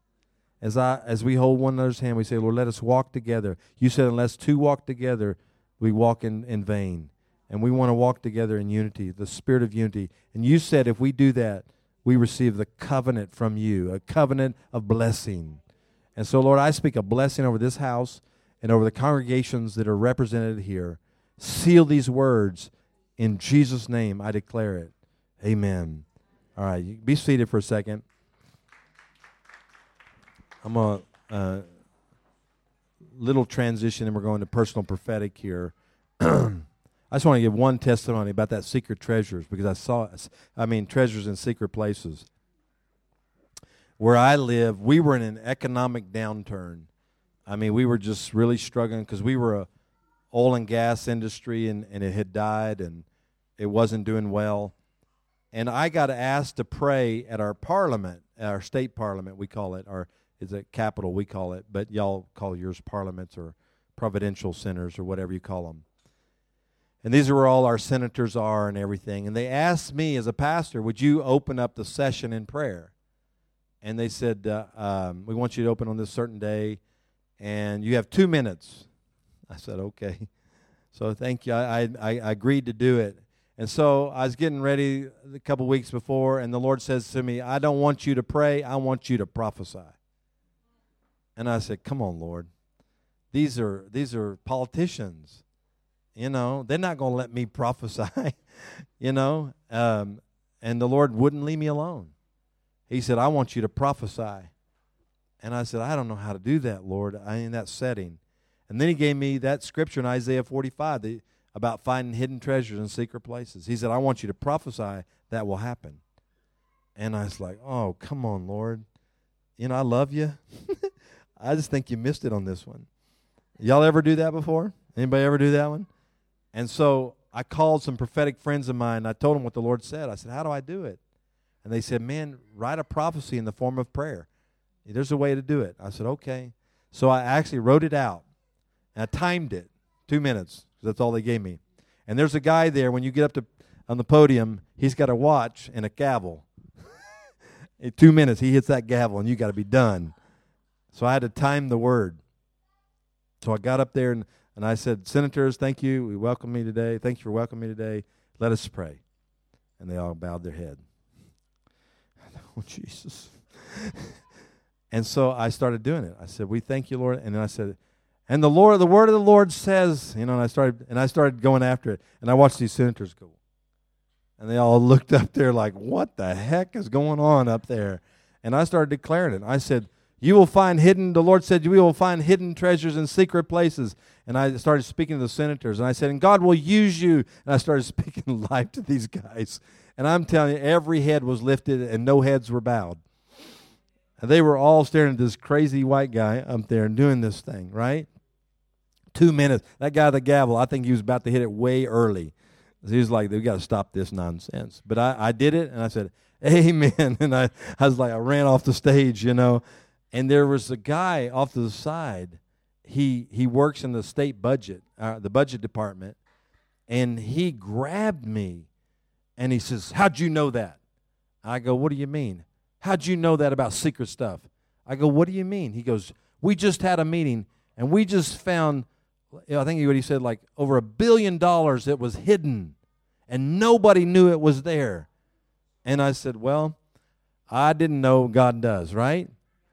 As, I, as we hold one another's hand, we say, Lord, let us walk together. You said, unless two walk together, we walk in, in vain. And we want to walk together in unity, the spirit of unity. And you said, if we do that, we receive the covenant from you, a covenant of blessing. And so, Lord, I speak a blessing over this house and over the congregations that are represented here. Seal these words in Jesus' name, I declare it. Amen. All right, be seated for a second. I'm to uh, little transition, and we're going to personal prophetic here. I just want to give one testimony about that secret treasures because I saw, I mean, treasures in secret places. Where I live, we were in an economic downturn. I mean, we were just really struggling because we were a oil and gas industry, and, and it had died, and it wasn't doing well. And I got asked to pray at our parliament, our state parliament, we call it, our is a capitol, we call it, but y'all call yours parliaments or providential centers or whatever you call them. And these are where all our senators are and everything. And they asked me as a pastor, would you open up the session in prayer? And they said, uh, um, we want you to open on this certain day, and you have two minutes. I said, okay. So thank you. I, I, I agreed to do it. And so I was getting ready a couple weeks before, and the Lord says to me, I don't want you to pray, I want you to prophesy. And I said, Come on, Lord. These are these are politicians. You know, they're not going to let me prophesy, you know. Um, and the Lord wouldn't leave me alone. He said, I want you to prophesy. And I said, I don't know how to do that, Lord, I, in that setting. And then he gave me that scripture in Isaiah 45 the, about finding hidden treasures in secret places. He said, I want you to prophesy that will happen. And I was like, oh, come on, Lord. You know, I love you. I just think you missed it on this one. Y'all ever do that before? Anybody ever do that one? And so I called some prophetic friends of mine. I told them what the Lord said. I said, How do I do it? And they said, Man, write a prophecy in the form of prayer. There's a way to do it. I said, Okay. So I actually wrote it out and I timed it two minutes because that's all they gave me. And there's a guy there when you get up to on the podium, he's got a watch and a gavel. in two minutes, he hits that gavel and you got to be done. So I had to time the word. So I got up there and, and I said, Senators, thank you. We welcome me today. Thank you for welcoming me today. Let us pray. And they all bowed their head. Oh, Jesus. and so I started doing it. I said, We thank you, Lord. And then I said, and the Lord, the word of the Lord says, you know, and I started and I started going after it. And I watched these senators go. And they all looked up there like, what the heck is going on up there? And I started declaring it. I said, you will find hidden, the Lord said, we will find hidden treasures in secret places. And I started speaking to the senators, and I said, and God will use you. And I started speaking life to these guys. And I'm telling you, every head was lifted and no heads were bowed. And they were all staring at this crazy white guy up there and doing this thing, right? Two minutes. That guy, the gavel, I think he was about to hit it way early. He was like, we got to stop this nonsense. But I, I did it, and I said, Amen. And I, I was like, I ran off the stage, you know. And there was a guy off to the side. He he works in the state budget, uh, the budget department, and he grabbed me, and he says, "How'd you know that?" I go, "What do you mean? How'd you know that about secret stuff?" I go, "What do you mean?" He goes, "We just had a meeting, and we just found." I think what he said, like over a billion dollars that was hidden, and nobody knew it was there. And I said, "Well, I didn't know God does, right?"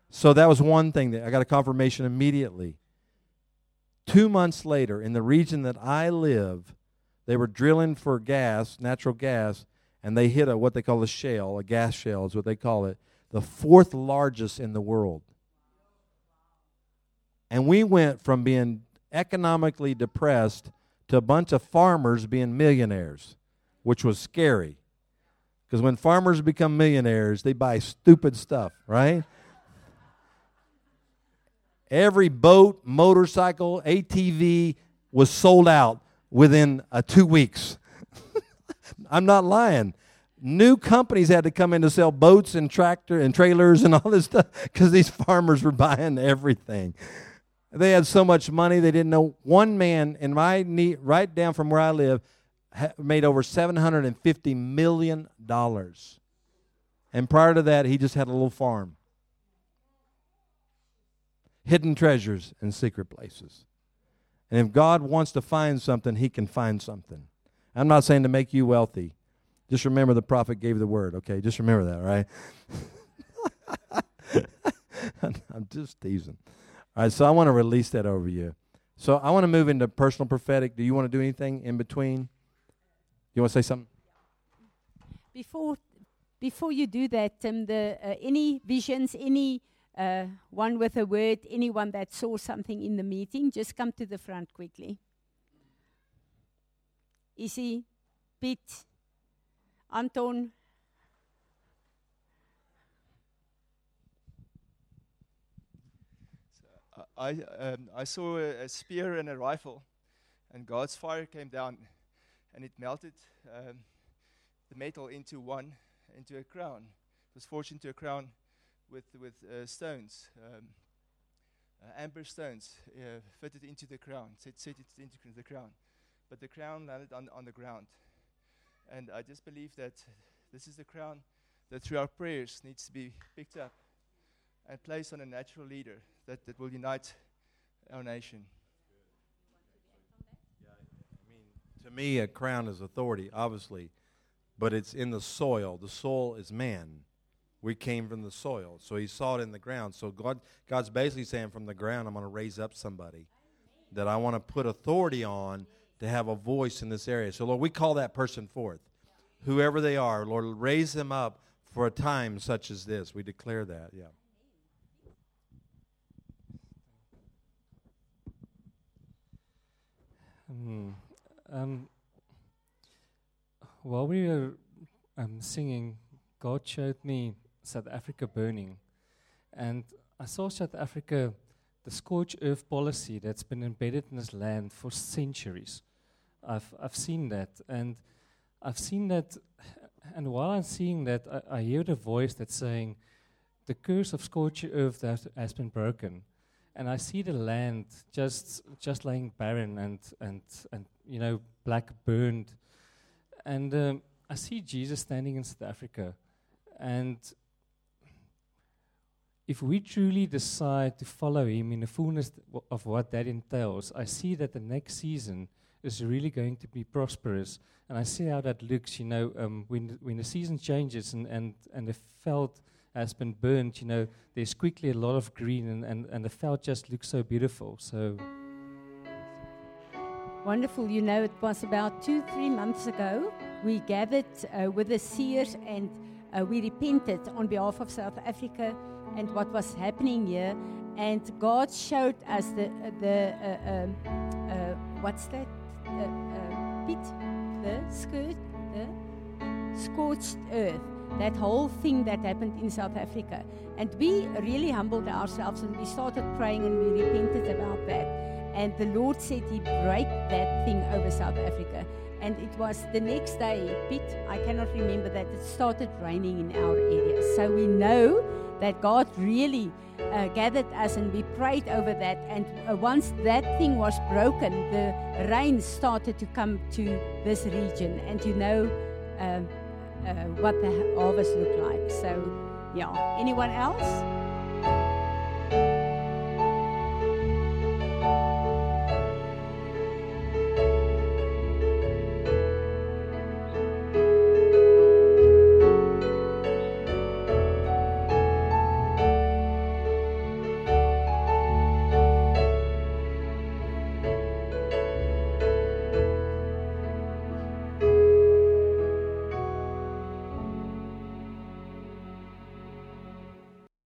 So that was one thing that I got a confirmation immediately. Two months later, in the region that I live, they were drilling for gas, natural gas, and they hit a what they call a shale, a gas shale is what they call it, the fourth largest in the world. And we went from being economically depressed to a bunch of farmers being millionaires, which was scary. Because when farmers become millionaires, they buy stupid stuff, right? every boat, motorcycle, ATV was sold out within uh, two weeks. I'm not lying. New companies had to come in to sell boats and tractor and trailers and all this stuff because these farmers were buying everything. They had so much money they didn't know. One man in my knee, right down from where I live, made over seven hundred and fifty million dollars, and prior to that, he just had a little farm. Hidden treasures in secret places. And if God wants to find something, He can find something. I'm not saying to make you wealthy. Just remember the prophet gave the word, okay? Just remember that, right? I'm just teasing. All right, so I want to release that over you. So I want to move into personal prophetic. Do you want to do anything in between? You want to say something? Before, before you do that, Tim, the, uh, any visions, any uh, one with a word, anyone that saw something in the meeting, just come to the front quickly. Issy, Pete, Anton. I, um, I saw a, a, spear and a rifle, and God's fire came down, and it melted um, the metal into one, into a crown. It was forged into a crown with with uh, stones, um, uh, amber stones, uh, fitted into the crown, set, set it into the crown. But the crown landed on, on the ground, and I just believe that this is the crown that through our prayers needs to be picked up and place on a natural leader that, that will unite our nation. Yeah, I mean, to me, a crown is authority, obviously, but it's in the soil. The soil is man. We came from the soil, so He saw it in the ground. So God, God's basically saying, from the ground, I'm going to raise up somebody that I want to put authority on to have a voice in this area. So Lord, we call that person forth, whoever they are. Lord, raise them up for a time such as this. We declare that. Yeah. Mm. Um, while we were um, singing, God showed me South Africa burning. And I saw South Africa, the scorched earth policy that's been embedded in this land for centuries. I've, I've seen that. And I've seen that. And while I'm seeing that, I, I hear the voice that's saying, the curse of scorched earth that has been broken and I see the land just just laying barren and and and you know black burned, and um, I see Jesus standing in South Africa, and if we truly decide to follow Him in the fullness of what that entails, I see that the next season is really going to be prosperous, and I see how that looks. You know, um, when when the season changes and and and the veld has been burned, you know, there's quickly a lot of green and, and, and the veld just looks so beautiful. So wonderful. You know, it was about two, three months ago. We gathered uh, with the seers and uh, we repented on behalf of South Africa and what was happening here. And God showed us the uh, the uh, um, uh, what's that? Uh, pit, the skirt, the scorched earth that whole thing that happened in South Africa. And we really humbled ourselves and we started praying and we repented about that. And the Lord said He break that thing over South Africa. And it was the next day, Pete, I cannot remember that it started raining in our area. So we know that God really uh, gathered us and we prayed over that. And uh, once that thing was broken, the rain started to come to this region. And you know, uh, uh, what the harvest looked like. So, yeah. Anyone else?